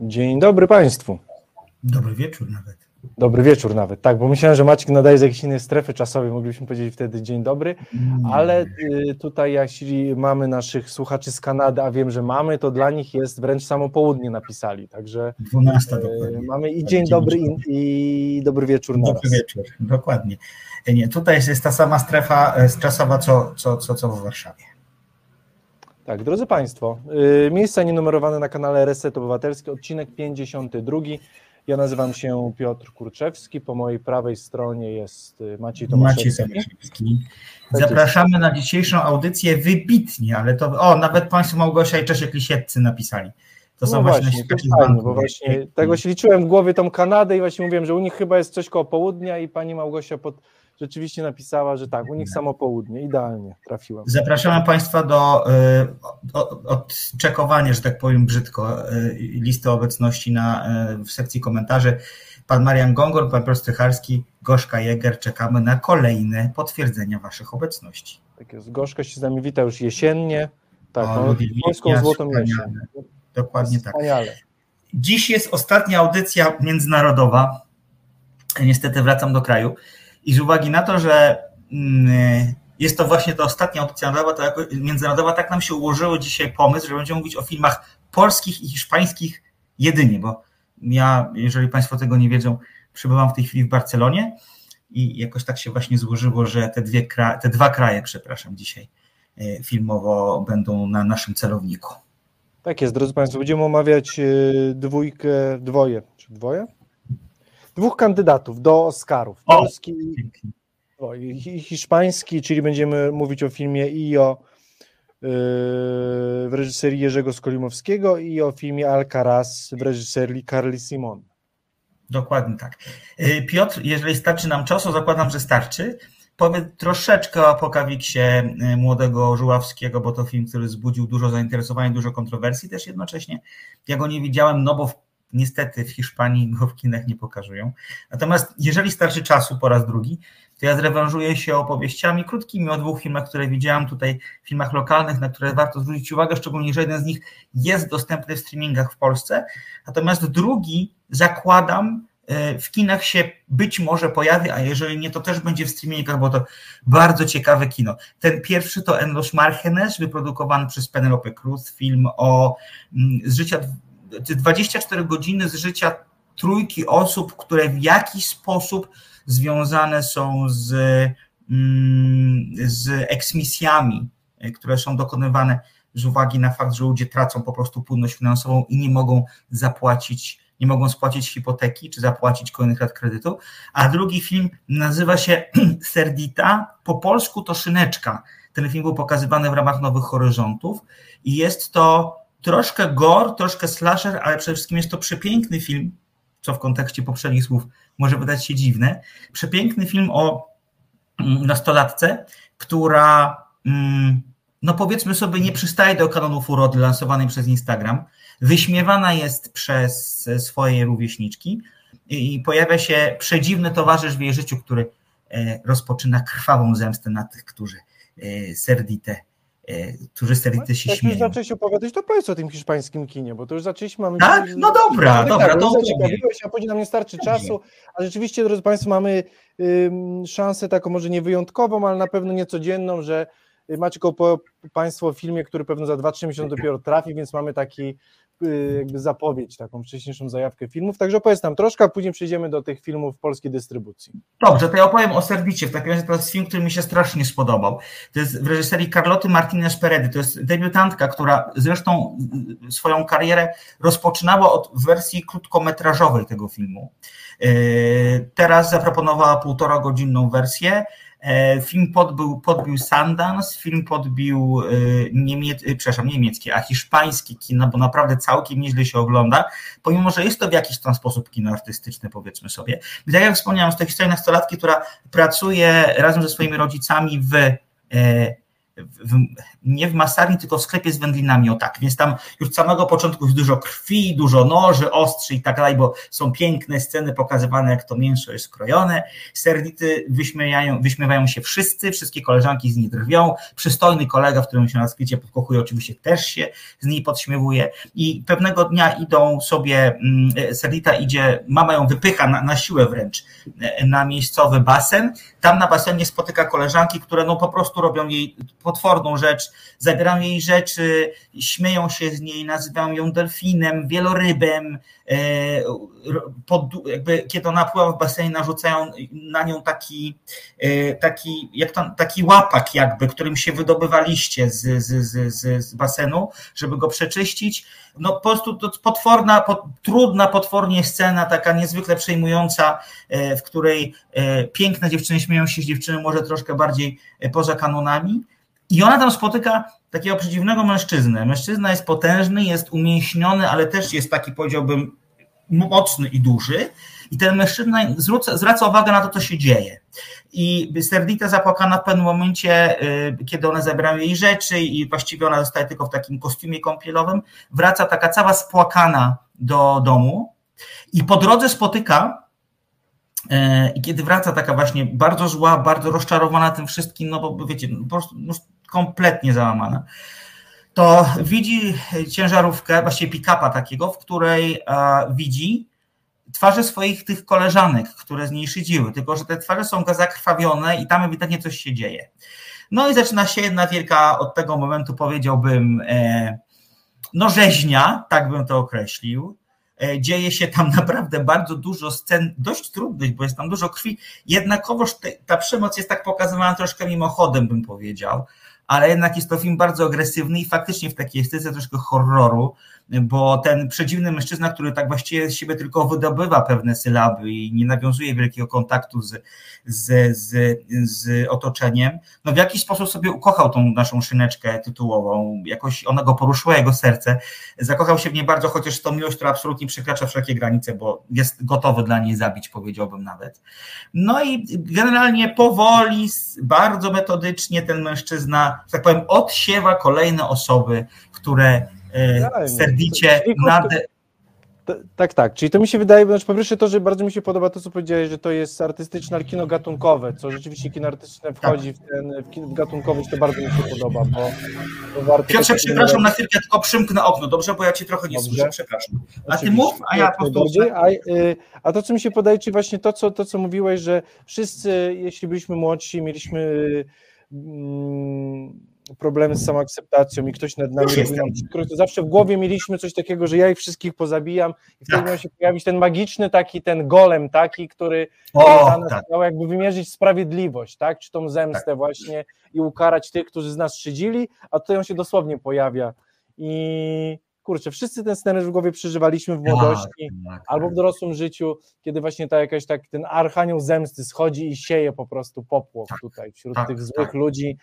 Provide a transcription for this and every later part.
Dzień dobry Państwu. Dobry wieczór nawet. Dobry wieczór nawet, tak, bo myślałem, że Maciek nadaje z jakiejś innej strefy czasowej, moglibyśmy powiedzieć wtedy dzień dobry, ale y, tutaj jeśli mamy naszych słuchaczy z Kanady, a wiem, że mamy, to dla nich jest wręcz samo południe napisali, także 12 y, dokładnie. mamy i dzień dobry i, dobry wieczór na Dobry wieczór, dokładnie. Nie, tutaj jest, ta sama strefa czasowa, co, co, co, co w Warszawie. Tak, drodzy Państwo, y, miejsca nienumerowane na kanale Reset Obywatelski, odcinek 52. Ja nazywam się Piotr Kurczewski, po mojej prawej stronie jest y, Maciej Maciej Tomaszewski. Tomaszewski. Zapraszamy na dzisiejszą audycję wybitnie, ale to, o, nawet Państwo Małgosia i Czesiek Lisieccy napisali. To są no właśnie, właśnie, z fajnie, bo właśnie tego się liczyłem w głowie tą Kanadę i właśnie mówiłem, że u nich chyba jest coś koło południa i pani Małgosia pod, rzeczywiście napisała, że tak, u nich samo południe, idealnie trafiłem. Zapraszamy Państwa do y, odczekowania, że tak powiem brzydko, y, listy obecności na, y, w sekcji komentarzy. Pan Marian Gongor, pan Piotr Strycharski, Gorzka Jäger, czekamy na kolejne potwierdzenia Waszych obecności. Tak jest, Gorzka się z nami wita już jesiennie, tak, O, no, polską złotą jesień. Dokładnie tak. Dziś jest ostatnia audycja międzynarodowa. Niestety wracam do kraju. I z uwagi na to, że mm, jest to właśnie ta ostatnia audycja międzynarodowa, tak nam się ułożyło dzisiaj pomysł, że będziemy mówić o filmach polskich i hiszpańskich jedynie, bo ja, jeżeli Państwo tego nie wiedzą, przybywam w tej chwili w Barcelonie i jakoś tak się właśnie złożyło, że te, dwie kra- te dwa kraje, przepraszam, dzisiaj e, filmowo będą na naszym celowniku. Tak jest, drodzy Państwo, będziemy omawiać y, dwójkę, dwoje, czy dwoje? Dwóch kandydatów do Oscarów, polski o, i hi- hiszpański, czyli będziemy mówić o filmie i o y, w reżyserii Jerzego Skolimowskiego i o filmie Alcaraz w reżyserii Carly Simon. Dokładnie tak. Y, Piotr, jeżeli starczy nam czasu, zakładam, że starczy. Powiedz troszeczkę o Apokawiksie y, młodego Żuławskiego, bo to film, który wzbudził dużo zainteresowania, dużo kontrowersji też jednocześnie. Ja go nie widziałem, no bo w, niestety w Hiszpanii go w kinach nie pokazują. Natomiast jeżeli starczy czasu po raz drugi, to ja zrewanżuję się opowieściami krótkimi o dwóch filmach, które widziałem tutaj, filmach lokalnych, na które warto zwrócić uwagę, szczególnie, że jeden z nich jest dostępny w streamingach w Polsce, natomiast drugi zakładam, e, w kinach się być może pojawi, a jeżeli nie, to też będzie w streamingach, bo to bardzo ciekawe kino. Ten pierwszy to En los Márgenes, wyprodukowany przez Penelope Cruz, film o mm, z życia, 24 godziny z życia trójki osób, które w jakiś sposób związane są z, mm, z eksmisjami, które są dokonywane z uwagi na fakt, że ludzie tracą po prostu płynność finansową i nie mogą zapłacić, nie mogą spłacić hipoteki czy zapłacić kolejnych lat kredytu. A drugi film nazywa się Serdita, po polsku to Szyneczka. Ten film był pokazywany w ramach Nowych Horyzontów i jest to troszkę gore, troszkę slasher, ale przede wszystkim jest to przepiękny film, co w kontekście poprzednich słów może wydać się dziwne. Przepiękny film o mm, nastolatce, która mm, no powiedzmy sobie, nie przystaje do kanonów urody lansowanej przez Instagram, wyśmiewana jest przez swoje rówieśniczki i pojawia się przedziwny towarzysz w jej życiu, który e, rozpoczyna krwawą zemstę na tych, którzy e, Serdite, którzy Serdite się Jak już śmieją. zaczęłeś opowiadać, to powiedz o tym hiszpańskim kinie, bo to już zaczęliśmy. Mamy Tak? No dobra, Tak, dobra, tak, to już zaciekawiłeś, a później nam nie starczy czasu. A rzeczywiście, drodzy Państwo, mamy ym, szansę taką może nie wyjątkową, ale na pewno niecodzienną, że y, macie koło Państwo o filmie, który pewno za 2-3 miesiące dopiero trafi, więc mamy taki jakby zapowiedź, taką wcześniejszą zajawkę filmów. Także opowiedz nam troszkę, a później przejdziemy do tych filmów polskiej dystrybucji. Dobrze, to ja opowiem o Serdicie. W takim razie to jest film, który mi się strasznie spodobał. To jest w reżyserii Carloty Martinez Peredy. To jest debiutantka, która zresztą y, swoją karierę rozpoczynała od wersji krótkometrażowej tego filmu. Yy, Teraz zaproponowała półtora godzinną wersję. E, Film podbił, podbił Sundance, film podbił y, niemiec, y, przepraszam, niemieckie, a hiszpańskie kino, bo naprawdę całkiem nieźle się ogląda, pomimo, że jest to w jakiś tam sposób kino artystyczne, powiedzmy sobie. I tak jak wspomniałem, z tej historii nastolatki, która pracuje razem ze swoimi rodzicami w, e, w, nie w masarni, tylko w sklepie z wędlinami, o tak, więc tam już od samego początku jest dużo krwi, dużo noży, ostrzy i tak dalej, bo są piękne sceny pokazywane, jak to mięso jest krojone, serdity wyśmiewają, wyśmiewają się wszyscy, wszystkie koleżanki z niej drwią, przystojny kolega, w którym się na skrycie podkochuje, oczywiście też się z niej podśmiewuje. I pewnego dnia idą sobie, mm, Serdita idzie, mama ją wypycha na, na siłę wręcz e, na miejscowy basen, tam na basenie spotyka koleżanki, które no po prostu robią jej potworną rzecz, zabierają jej rzeczy, śmieją się z niej, nazywają ją delfinem, wielorybem, e, pod, jakby, kiedy ona pływa w basenie, narzucają na nią taki, e, taki, jak to, taki łapak jakby, którym się wydobywaliście z, z, z, z basenu, żeby go przeczyścić. No po prostu to potworna, trudna, potwornie scena, taka niezwykle przejmująca, e, w której piękne dziewczyny śmieją się z dziewczyny może troszkę bardziej poza kanonami, i ona tam spotyka takiego przeciwnego mężczyznę. Mężczyzna jest potężny, jest umięśniony, ale też jest taki, powiedziałbym, mocny i duży. I ten mężczyzna zwraca, zwraca uwagę na to, co się dzieje. I Serdita zapłakana w pewnym momencie, y, kiedy one zabierają jej rzeczy i właściwie ona zostaje tylko w takim kostiumie kąpielowym, wraca taka cała spłakana do domu i po drodze spotyka e, i kiedy wraca taka właśnie bardzo zła, bardzo rozczarowana tym wszystkim, no bo wiecie, no po prostu no kompletnie załamana, to widzi ciężarówkę, właściwie pick-upa takiego, w której widzi twarze swoich tych koleżanek, które z niej szydziły, tylko że te twarze są zakrwawione i tam ewidentnie coś się dzieje. No i zaczyna się jedna wielka, od tego momentu powiedziałbym, e, no rzeźnia, tak bym to określił. E, dzieje się tam naprawdę bardzo dużo scen, dość trudnych, bo jest tam dużo krwi. Jednakowoż ta przemoc jest tak pokazywana troszkę mimochodem, bym powiedział ale jednak jest to film bardzo agresywny i faktycznie w takiej estetyce troszkę horroru, bo ten przedziwny mężczyzna, który tak właściwie z siebie tylko wydobywa pewne sylaby i nie nawiązuje wielkiego kontaktu z, z, z, z otoczeniem, no w jakiś sposób sobie ukochał tą naszą szyneczkę tytułową, jakoś ona go poruszyła, jego serce, zakochał się w niej bardzo, chociaż to miłość, która absolutnie przekracza wszelkie granice, bo jest gotowy dla niej zabić, powiedziałbym nawet. No i generalnie powoli, bardzo metodycznie ten mężczyzna, że tak powiem, odsiewa kolejne osoby, które serwicie nad... Tak, tak. Czyli to mi się wydaje, znaczy po pierwsze to, że bardzo mi się podoba to, co powiedziałeś, że to jest artystyczne, ale kino gatunkowe, co rzeczywiście kino artystyczne wchodzi tak. w ten w, kino, w gatunkowość, to bardzo mi się podoba, bo, bo warto... Piotrze, przepraszam na chwilkę, tylko przymknę okno, dobrze, bo ja cię trochę nie dobrze. słyszę, przepraszam. A ty mów, a ja po prostu... A, y, a to, co mi się podaje, czy właśnie to co, to, co mówiłeś, że wszyscy, jeśli byliśmy młodsi, mieliśmy... Mm, problemy z samoakceptacją i ktoś nad nami robi nam to zawsze w głowie mieliśmy coś takiego, że ja ich wszystkich pozabijam i wtedy tak. miał się pojawić ten magiczny taki, ten golem taki, który o, tak. miał jakby wymierzyć sprawiedliwość, tak, czy tą zemstę tak. właśnie i ukarać tych, którzy z nas szydzili, a tutaj on się dosłownie pojawia i kurczę, wszyscy ten scenariusz w głowie przeżywaliśmy w młodości tak, tak, albo w dorosłym życiu, kiedy właśnie ta jakaś tak, ten archanioł zemsty schodzi i sieje po prostu popłoch tak, tutaj wśród tak, tych złych tak. ludzi.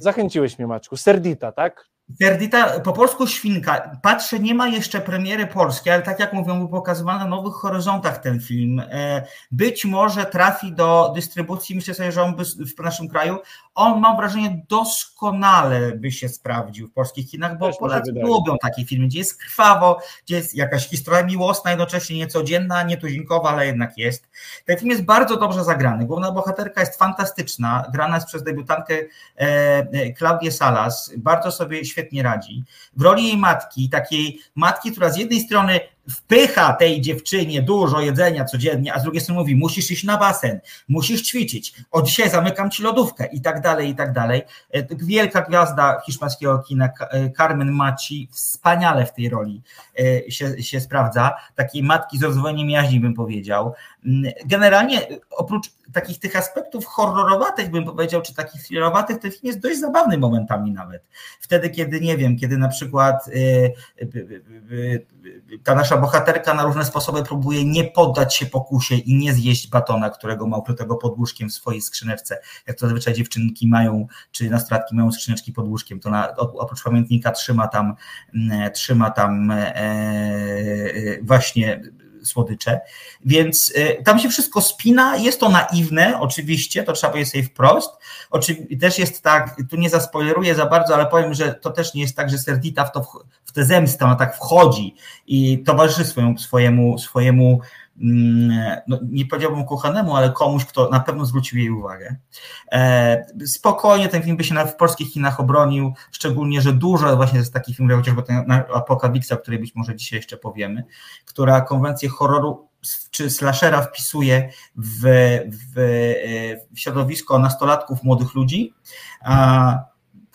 Zachęciłeś mnie, Maczku. Serdita, tak? Serdita, po polsku świnka. Patrzę, nie ma jeszcze premiery polskiej, ale tak jak mówią, był pokazywany na Nowych Horyzontach ten film. E, być może trafi do dystrybucji, myślę sobie, że on by w naszym kraju, on mam wrażenie doskonale by się sprawdził w polskich kinach, bo Też Polacy lubią takie filmy, gdzie jest krwawo, gdzie jest jakaś historia miłosna, jednocześnie niecodzienna, nietuzinkowa, ale jednak jest. Ten film jest bardzo dobrze zagrany. Główna bohaterka jest fantastyczna, grana jest przez debiutantkę e, e, Klaudię Salas, bardzo sobie świetnie radzi. W roli jej matki, takiej matki, która z jednej strony wpycha tej dziewczynie dużo jedzenia codziennie, a z drugiej strony mówi, musisz iść na basen, musisz ćwiczyć, od dzisiaj zamykam ci lodówkę i tak dalej, i tak dalej. E, wielka gwiazda hiszpańskiego kina, e, Carmen Maci, wspaniale w tej roli e, się, się sprawdza, takiej matki z rozwojem jaźni bym powiedział. Mm, generalnie oprócz takich tych aspektów horrorowatych bym powiedział, czy takich thrillerowatych, ten film jest dość zabawny momentami nawet. Wtedy, kiedy nie wiem, kiedy na przykład ta nasza bohaterka na różne sposoby próbuje nie poddać się pokusie i nie zjeść batona, którego ma ukrytego pod łóżkiem w swojej skrzyneczce. Jak to zazwyczaj dziewczynki mają, czy nastolatki mają skrzyneczki pod łóżkiem, to na, oprócz pamiętnika trzyma tam, mm, trzyma tam e, e, właśnie słodycze, więc tam się wszystko spina, jest to naiwne, oczywiście, to trzeba powiedzieć sobie wprost, Oczywiście też jest tak, tu nie zaspoileruję za bardzo, ale powiem, że to też nie jest tak, że Serdita w, to, w tę zemstę, ona tak wchodzi i towarzyszy swojemu, swojemu, swojemu no, nie powiedziałbym kochanemu, ale komuś, kto na pewno zwrócił jej uwagę. E, spokojnie ten film by się w polskich kinach obronił, szczególnie, że dużo właśnie jest takich filmów, chociażby ten Apokalipsa, o której być może dzisiaj jeszcze powiemy, która konwencję horroru czy slashera wpisuje w, w, e, w środowisko nastolatków, młodych ludzi.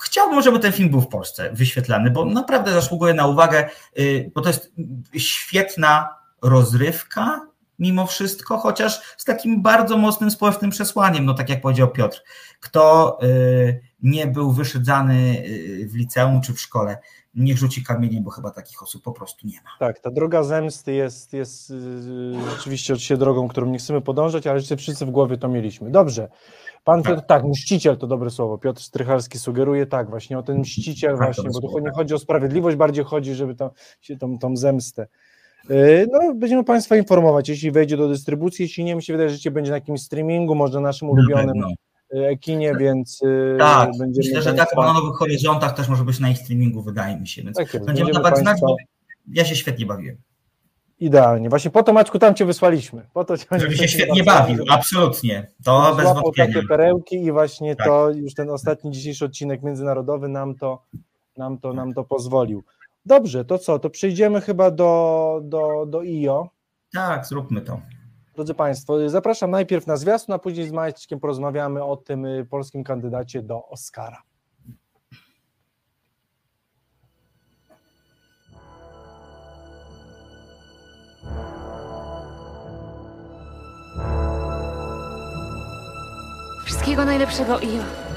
Chciałbym, żeby ten film był w Polsce wyświetlany, bo naprawdę zasługuje na uwagę, y, bo to jest świetna rozrywka, mimo wszystko, chociaż z takim bardzo mocnym społecznym przesłaniem, no tak jak powiedział Piotr, kto y, nie był wyszydzany y, w liceum czy w szkole, niech rzuci kamieniem, bo chyba takich osób po prostu nie ma. Tak, ta droga zemsty jest, jest yy, rzeczywiście oczywiście drogą, którą nie chcemy podążać, ale jeszcze wszyscy w głowie to mieliśmy. Dobrze. Pan tak. Piotr, tak, mściciel to dobre słowo. Piotr Strychalski sugeruje tak, właśnie o ten mściciel, tak, właśnie, bo tu nie chodzi o sprawiedliwość, bardziej chodzi, żeby to, tą, tą zemstę. E, no, będziemy Państwa informować, jeśli wejdzie do dystrybucji, jeśli nie, mi się wydaje, że będzie na jakimś streamingu, może naszym ulubionym no. kinie, więc e, tak, będziemy myślę, że tak na Nowych Horyzontach też może być na ich streamingu, wydaje mi się, więc tak jest, będziemy dawać Państwa... znać, ja się świetnie bawiłem. Idealnie. Właśnie po to, Maćku, tam Cię wysłaliśmy. Po to Żeby się świetnie bawił, absolutnie. To bez wątpienia. takie perełki i właśnie tak. to, już ten ostatni dzisiejszy odcinek międzynarodowy nam to, nam to, nam to pozwolił. Dobrze, to co? To przejdziemy chyba do, do, do IO. Tak, zróbmy to. Drodzy Państwo, zapraszam najpierw na zwiastun, a później z Maćkiem porozmawiamy o tym y, polskim kandydacie do Oscara. Wszystkiego najlepszego, IO.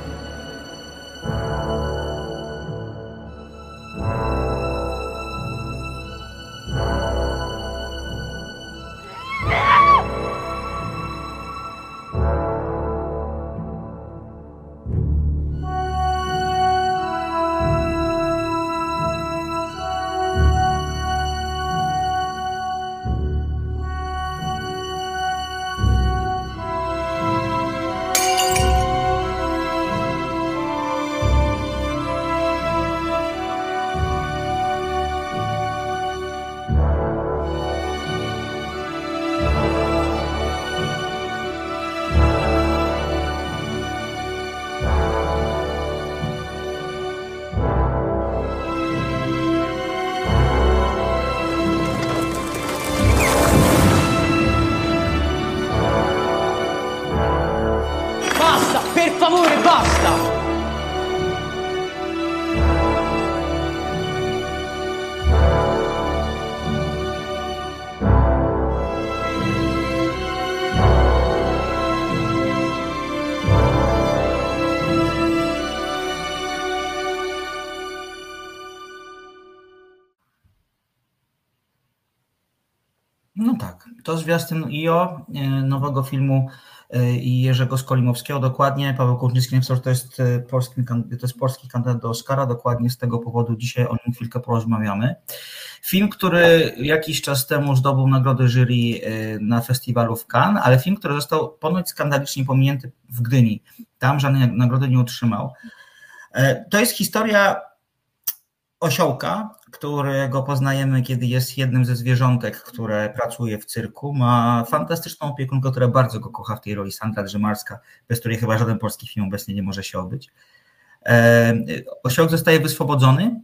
To zwiastun IO, e, nowego filmu e, Jerzego Skolimowskiego, dokładnie. Paweł że to jest, e, polski, to jest polski kandydat do Oscara, dokładnie z tego powodu dzisiaj o nim chwilkę porozmawiamy. Film, który jakiś czas temu zdobył nagrodę jury na festiwalu w Cannes, ale film, który został ponoć skandalicznie pominięty w Gdyni. Tam żadnej nagrody nie otrzymał. To jest historia osiołka, którego poznajemy, kiedy jest jednym ze zwierzątek, które pracuje w cyrku. Ma fantastyczną opiekunkę, która bardzo go kocha w tej roli, Sandra Drzymarska, bez której chyba żaden polski film obecnie nie może się obyć. E, osiołek zostaje wyswobodzony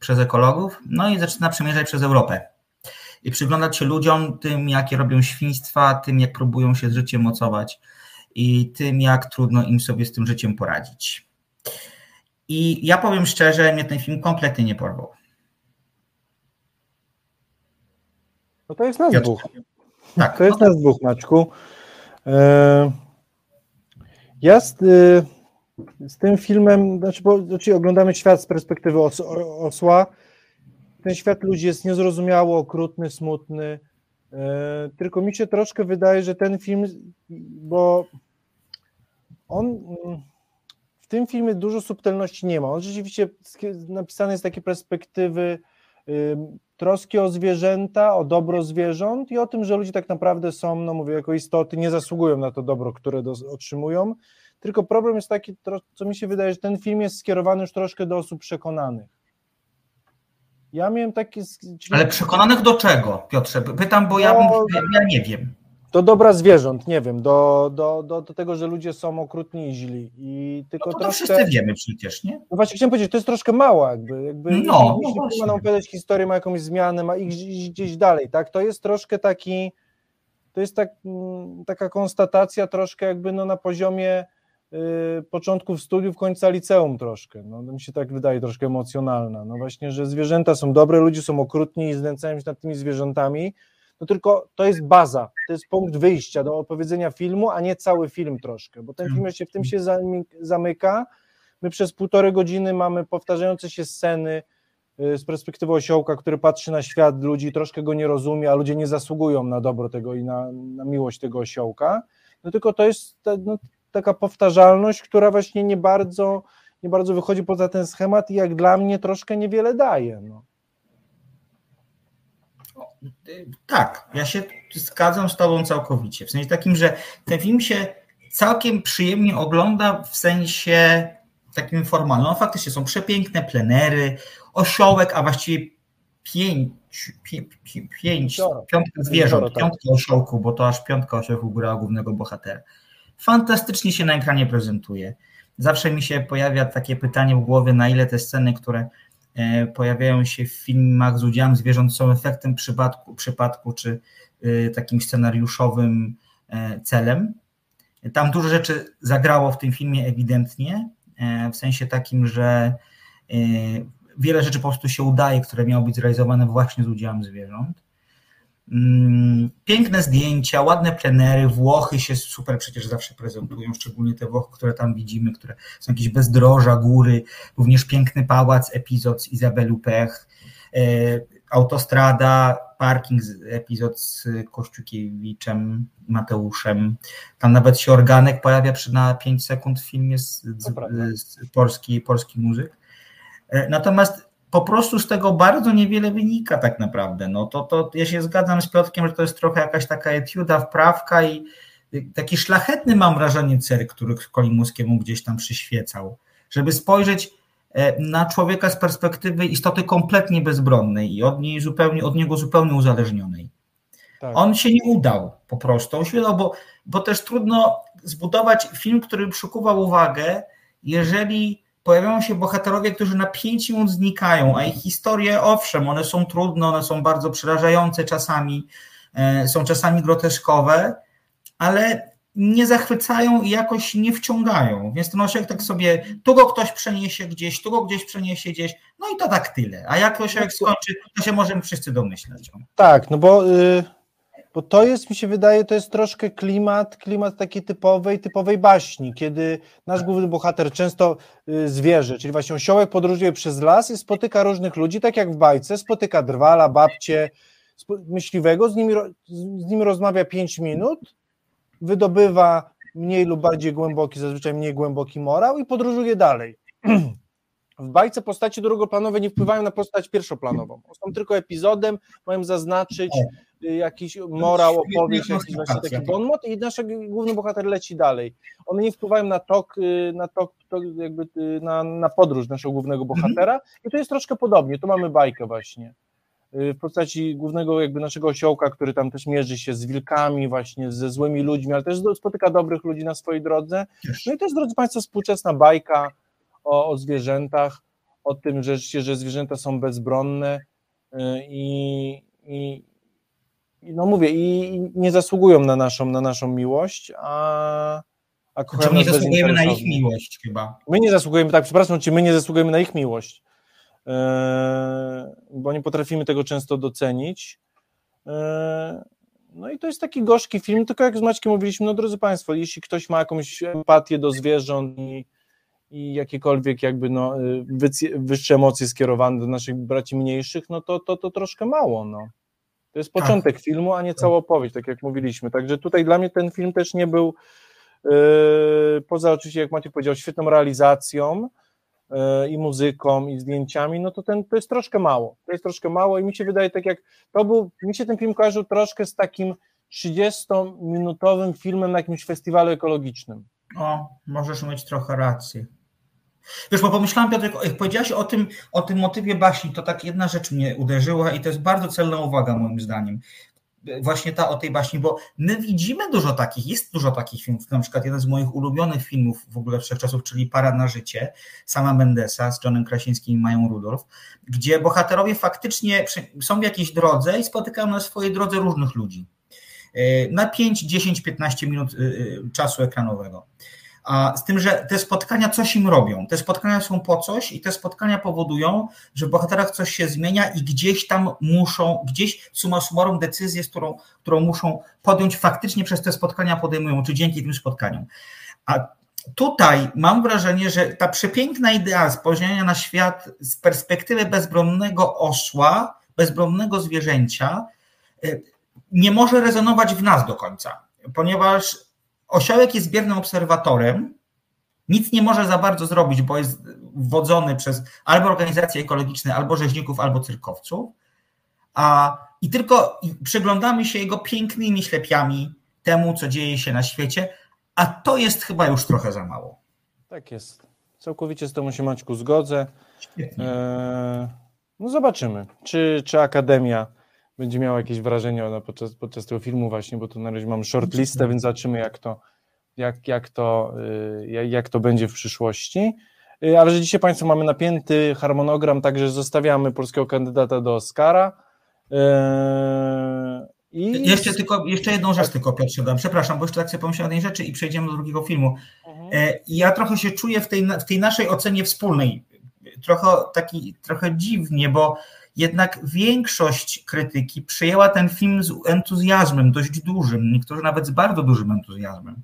przez ekologów, no i zaczyna przemierzać przez Europę. I przyglądać się ludziom, tym jakie robią świństwa, tym jak próbują się z życiem mocować i tym jak trudno im sobie z tym życiem poradzić. I ja powiem szczerze, mnie ten film kompletnie nie porwał. No to jest nas dwóch. Tak. To jest nas dwóch, Maczku. E, ja z, e, z, tym filmem, znaczy, bo, znaczy oglądamy świat z perspektywy os, osła. Ten świat ludzi jest niezrozumiały, okrutny, smutny. E, tylko mi się troszkę wydaje, że ten film, bo on w tym filmie dużo subtelności nie ma. On rzeczywiście napisany jest z takiej perspektywy troski o zwierzęta, o dobro zwierząt i o tym, że ludzie tak naprawdę są, no mówię, jako istoty, nie zasługują na to dobro, które do, otrzymują. Tylko problem jest taki, co mi się wydaje, że ten film jest skierowany już troszkę do osób przekonanych. Ja miałem takie. Czyli... Ale przekonanych do czego, Piotrze? Pytam, bo ja, no, ja nie wiem. Do dobra zwierząt, nie wiem, do, do, do, do tego, że ludzie są okrutni i źli. I tylko no to, troszkę... wszyscy wiemy przecież, nie? No właśnie chciałem powiedzieć, to jest troszkę mało jakby. jakby no, jeśli no opowiadać historię, ma jakąś zmianę, ma iść gdzieś dalej, tak? To jest troszkę taki, to jest tak, mm, taka konstatacja troszkę jakby no na poziomie y, początków studiów, końca liceum troszkę. No, to mi się tak wydaje troszkę emocjonalna. No właśnie, że zwierzęta są dobre, ludzie są okrutni i znęcają się nad tymi zwierzętami, no tylko to jest baza, to jest punkt wyjścia do opowiedzenia filmu, a nie cały film troszkę, bo ten film się w tym się zamyka. My przez półtorej godziny mamy powtarzające się sceny y, z perspektywy osiołka, który patrzy na świat ludzi, troszkę go nie rozumie, a ludzie nie zasługują na dobro tego i na, na miłość tego osiołka. No tylko to jest no, taka powtarzalność, która właśnie nie bardzo, nie bardzo wychodzi poza ten schemat i jak dla mnie troszkę niewiele daje. No. Tak, ja się zgadzam z Tobą całkowicie. W sensie takim, że ten film się całkiem przyjemnie ogląda w sensie takim formalnym. No, faktycznie są przepiękne plenery, osiołek, a właściwie pięć, pięć, pięć piątka zwierząt, tak. piątka osiołku, bo to aż piątka osiołków grała głównego bohatera. Fantastycznie się na ekranie prezentuje. Zawsze mi się pojawia takie pytanie w głowie, na ile te sceny, które pojawiają się w filmach z udziałem zwierząt, są efektem przypadku, przypadku czy e, takim scenariuszowym e, celem. Tam dużo rzeczy zagrało w tym filmie ewidentnie, w sensie takim, że wiele rzeczy po prostu się udaje, które miały być zrealizowane właśnie z udziałem zwierząt. Mm, piękne zdjęcia, ładne plenery, Włochy się super przecież zawsze prezentują, szczególnie te Włochy, które tam widzimy, które są jakieś bezdroża, góry, również piękny pałac, epizod z Izabelu Pech, e, autostrada, parking, epizod z Kościukiewiczem, Mateuszem. Tam nawet się organek pojawia przy na 5 sekund w filmie z, z, z polski, polski muzyk. E, natomiast po prostu z tego bardzo niewiele wynika tak naprawdę. No to, to ja się zgadzam z Piotkiem, że to jest trochę jakaś taka etiuda, wprawka i taki szlachetny mam wrażenie cel, który Kolimuskiemu gdzieś tam przyświecał, żeby spojrzeć e, na człowieka z perspektywy istoty kompletnie bezbronnej i od, niej zupełnie, od niego zupełnie uzależnionej. Tak. On się nie udał po prostu, on się udał, bo, bo też trudno zbudować film, który przykuwa uwagę, jeżeli pojawiają się bohaterowie, którzy na pięć minut znikają, a ich historie, owszem, one są trudne, one są bardzo przerażające czasami, e, są czasami groteskowe, ale nie zachwycają i jakoś nie wciągają. Więc ten osiołek tak sobie, tu go ktoś przeniesie gdzieś, tu go gdzieś przeniesie gdzieś, no i to tak tyle. A jak osiołek skończy, to się możemy wszyscy domyślać. Tak, no bo y, bo to jest, mi się wydaje, to jest troszkę klimat, klimat taki typowej, typowej baśni, kiedy nasz główny bohater często y, zwierzę, czyli właśnie osiołek podróżuje przez las i spotyka różnych ludzi, tak jak w bajce, spotyka drwala, babcie, myśliwego, z nimi, z nimi rozmawia 5 minut, wydobywa mniej lub bardziej głęboki, zazwyczaj mniej głęboki morał i podróżuje dalej. W bajce postaci drugoplanowe nie wpływają na postać pierwszoplanową. Są tylko epizodem, mają zaznaczyć Y, jakiś morał, opowieść, jakiś właśnie taki bonmot i nasz główny bohater leci dalej. One nie wpływają na tok, y, na tok, to jakby y, na, na podróż naszego głównego mhm. bohatera i to jest troszkę podobnie, tu mamy bajkę właśnie w postaci głównego jakby naszego osiołka, który tam też mierzy się z wilkami, właśnie ze złymi ludźmi, ale też spotyka dobrych ludzi na swojej drodze. No i jest, drodzy Państwo, współczesna bajka o, o zwierzętach, o tym, że, że zwierzęta są bezbronne i, i, no mówię, i nie zasługują na naszą, na naszą miłość, a, a kochają znaczy, my nie zasługujemy na ich miłość chyba. My nie zasługujemy, tak, przepraszam czy my nie zasługujemy na ich miłość, yy, bo nie potrafimy tego często docenić. Yy, no i to jest taki gorzki film, tylko jak z Maćkiem mówiliśmy, no drodzy Państwo, jeśli ktoś ma jakąś empatię do zwierząt i, i jakiekolwiek jakby no, y, wyższe emocje skierowane do naszych braci mniejszych, no to, to, to troszkę mało, no. To jest początek tak. filmu, a nie cała opowieść, tak jak mówiliśmy. Także tutaj dla mnie ten film też nie był, yy, poza oczywiście, jak Maciek powiedział, świetną realizacją, e, i muzyką, i zdjęciami, no to ten, to jest troszkę mało. To jest troszkę mało i mi się wydaje tak jak, to był, mi się ten film kojarzył troszkę z takim 30-minutowym filmem na jakimś festiwalu ekologicznym. O, możesz mieć trochę rację. Wiesz, bo pomyślałam, Piotr, jak powiedziałaś o tym, o tym motywie baśni, to tak jedna rzecz mnie uderzyła i to jest bardzo celna uwaga moim zdaniem. Właśnie ta o tej baśni, bo my widzimy dużo takich, jest dużo takich filmów, na przykład jeden z moich ulubionych filmów w ogóle wszechczasów, czyli Para na życie, sama Mendesa z Johnem Krasińskim i Mają Rudolf, gdzie bohaterowie faktycznie są w jakiejś drodze i spotykają na swojej drodze różnych ludzi. Na 5, 10, 15 minut y, y, czasu ekranowego. A z tym, że te spotkania coś im robią. Te spotkania są po coś i te spotkania powodują, że w bohaterach coś się zmienia i gdzieś tam muszą, gdzieś suma summarum decyzję, którą, którą muszą podjąć, faktycznie przez te spotkania podejmują, czy dzięki tym spotkaniom. A tutaj mam wrażenie, że ta przepiękna idea spojrzenia na świat z perspektywy bezbronnego osła, bezbronnego zwierzęcia, y, nie może rezonować w nas do końca, ponieważ osiołek jest biernym obserwatorem, nic nie może za bardzo zrobić, bo jest wodzony przez albo organizacje ekologiczne, albo rzeźników, albo cyrkowców, a, i tylko przyglądamy się jego pięknymi ślepiami temu, co dzieje się na świecie, a to jest chyba już trochę za mało. Tak jest. Całkowicie z tobą się Maćku zgodzę. Eee, no zobaczymy, czy, czy Akademia będzie miała jakieś wrażenia no, podczas, podczas tego filmu właśnie, bo tu na razie mam shortlistę, więc zobaczymy jak to, jak, jak, to, y, jak to będzie w przyszłości. Y, ale że dzisiaj Państwo mamy napięty harmonogram, także zostawiamy polskiego kandydata do Oscara. Y, I... Jeszcze tylko, jeszcze jedną rzecz tylko Piotrze dam, przepraszam, bo jeszcze tak sobie pomyślałem o tej rzeczy i przejdziemy do drugiego filmu. Mhm. E, ja trochę się czuję w tej, w tej naszej ocenie wspólnej, trochę taki, trochę dziwnie, bo jednak większość krytyki przyjęła ten film z entuzjazmem, dość dużym, niektórzy nawet z bardzo dużym entuzjazmem.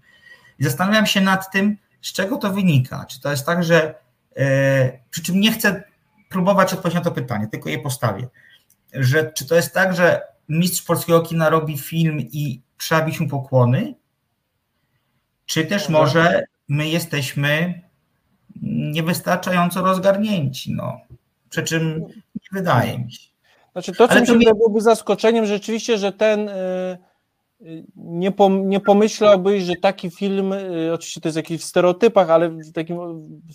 I zastanawiam się nad tym, z czego to wynika. Czy to jest tak, że. E, przy czym nie chcę próbować odpowiedzieć na to pytanie, tylko je postawię. Że, czy to jest tak, że mistrz polskiego kina robi film i trzeba bić mu pokłony? Czy też może my jesteśmy niewystarczająco rozgarnięci? No. Przy czym nie wydaje mi się. Znaczy to, co mi się mi... byłoby zaskoczeniem rzeczywiście, że ten y, nie, pom, nie pomyślałbyś, że taki film, y, oczywiście to jest jakiś w stereotypach, ale w takim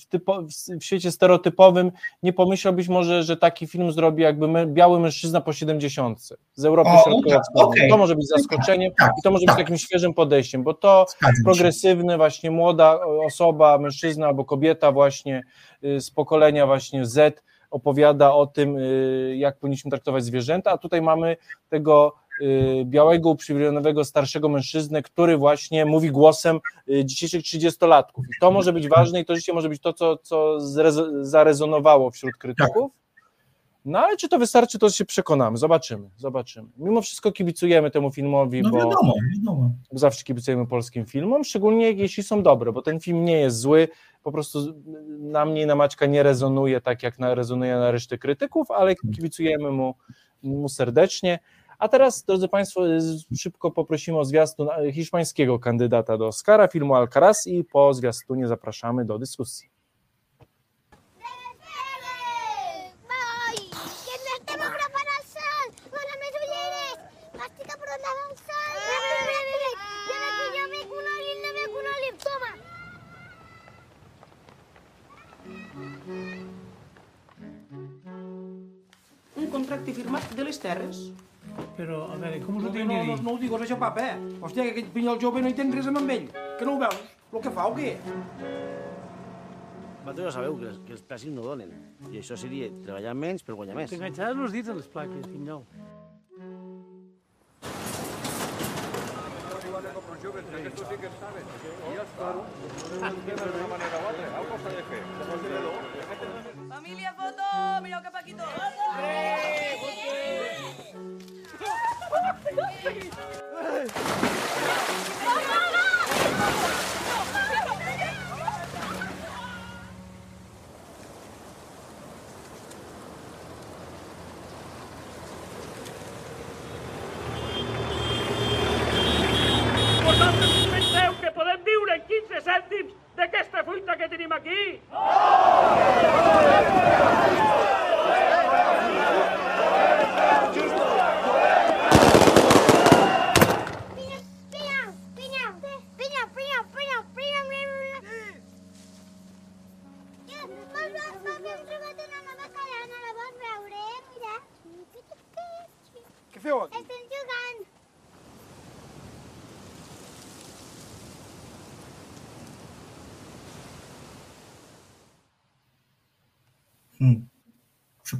w, typo, w świecie stereotypowym nie pomyślałbyś może, że taki film zrobi jakby my, biały mężczyzna po 70 z Europy Środkowo-Wschodniej. Okay. To może być zaskoczeniem tak, i to może tak. być takim świeżym podejściem, bo to progresywny właśnie młoda osoba, mężczyzna albo kobieta właśnie z pokolenia właśnie Z opowiada o tym, y, jak powinniśmy traktować zwierzęta, a tutaj mamy tego y, białego, uprzywilejowanego starszego mężczyznę, który właśnie mówi głosem y, dzisiejszych trzydziestolatków. I to może być ważne i to życie może być to, co, co zarezonowało wśród krytyków. No ale czy to wystarczy, to się przekonamy. Zobaczymy, zobaczymy. Mimo wszystko kibicujemy temu filmowi, no, bo, wiadomo, wiadomo. zawsze kibicujemy polskim filmom, szczególnie jeśli są dobre, bo ten film nie jest zły, po prostu na mnie i na Maćka nie rezonuje tak, jak na, rezonuje na resztę krytyków, ale kibicujemy mu, mu serdecznie. A teraz, drodzy Państwo, szybko poprosimy o zwiastun hiszpańskiego kandydata do Oscara, filmu Alcaraz i po zwiastunie zapraszamy do dyskusji. Contracte firmat de les terres. Però, a veure, com us ho No, tinc no, no, dir? no ho digues això, papa, eh? Hòstia, que aquest pinyol jove no hi tens res amb ell. Que no ho veus? El que fa o què? Vosaltres ja sabeu que els, que els plàstics no donen. I això seria treballar menys per guanyar més. T'enganxaràs els dits a les plaques, pinyol. Família,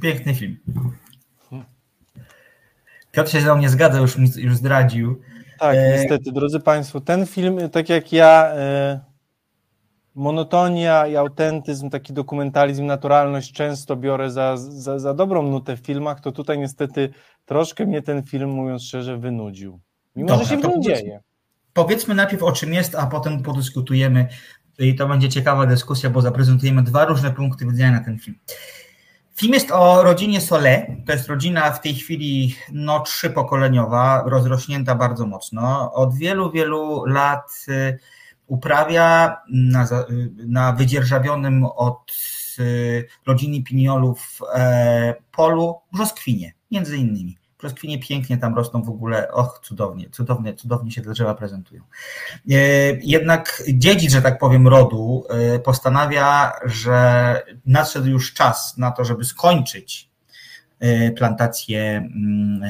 Przepiękny film. Piotr się ze mną nie zgadza, już, mi- już zdradził. Tak, E, niestety, drodzy Państwo, ten film, tak jak ja, e, monotonia i autentyzm, taki dokumentalizm, naturalność często biorę za, za, za dobrą nutę w filmach, to tutaj niestety troszkę mnie ten film, mówiąc szczerze, wynudził. Mimo, Dobra, że się w nim dzieje. Powiedzmy najpierw o czym jest, a potem podyskutujemy i to będzie ciekawa dyskusja, bo zaprezentujemy dwa różne punkty widzenia na ten film. Film jest o rodzinie Sole. To jest rodzina w tej chwili no, trzypokoleniowa, rozrośnięta bardzo mocno. Od wielu, wielu lat y, uprawia na, na wydzierżawionym od y, rodziny Piniolów e, polu brzoskwinie, między innymi. Brzoskwinie pięknie tam rosną w ogóle, och, cudownie, cudownie, cudownie się te drzewa prezentują. E, Jednak dziedzic, że tak powiem, rodu e, postanawia, że nadszedł już czas na to, żeby skończyć e, plantację, mm,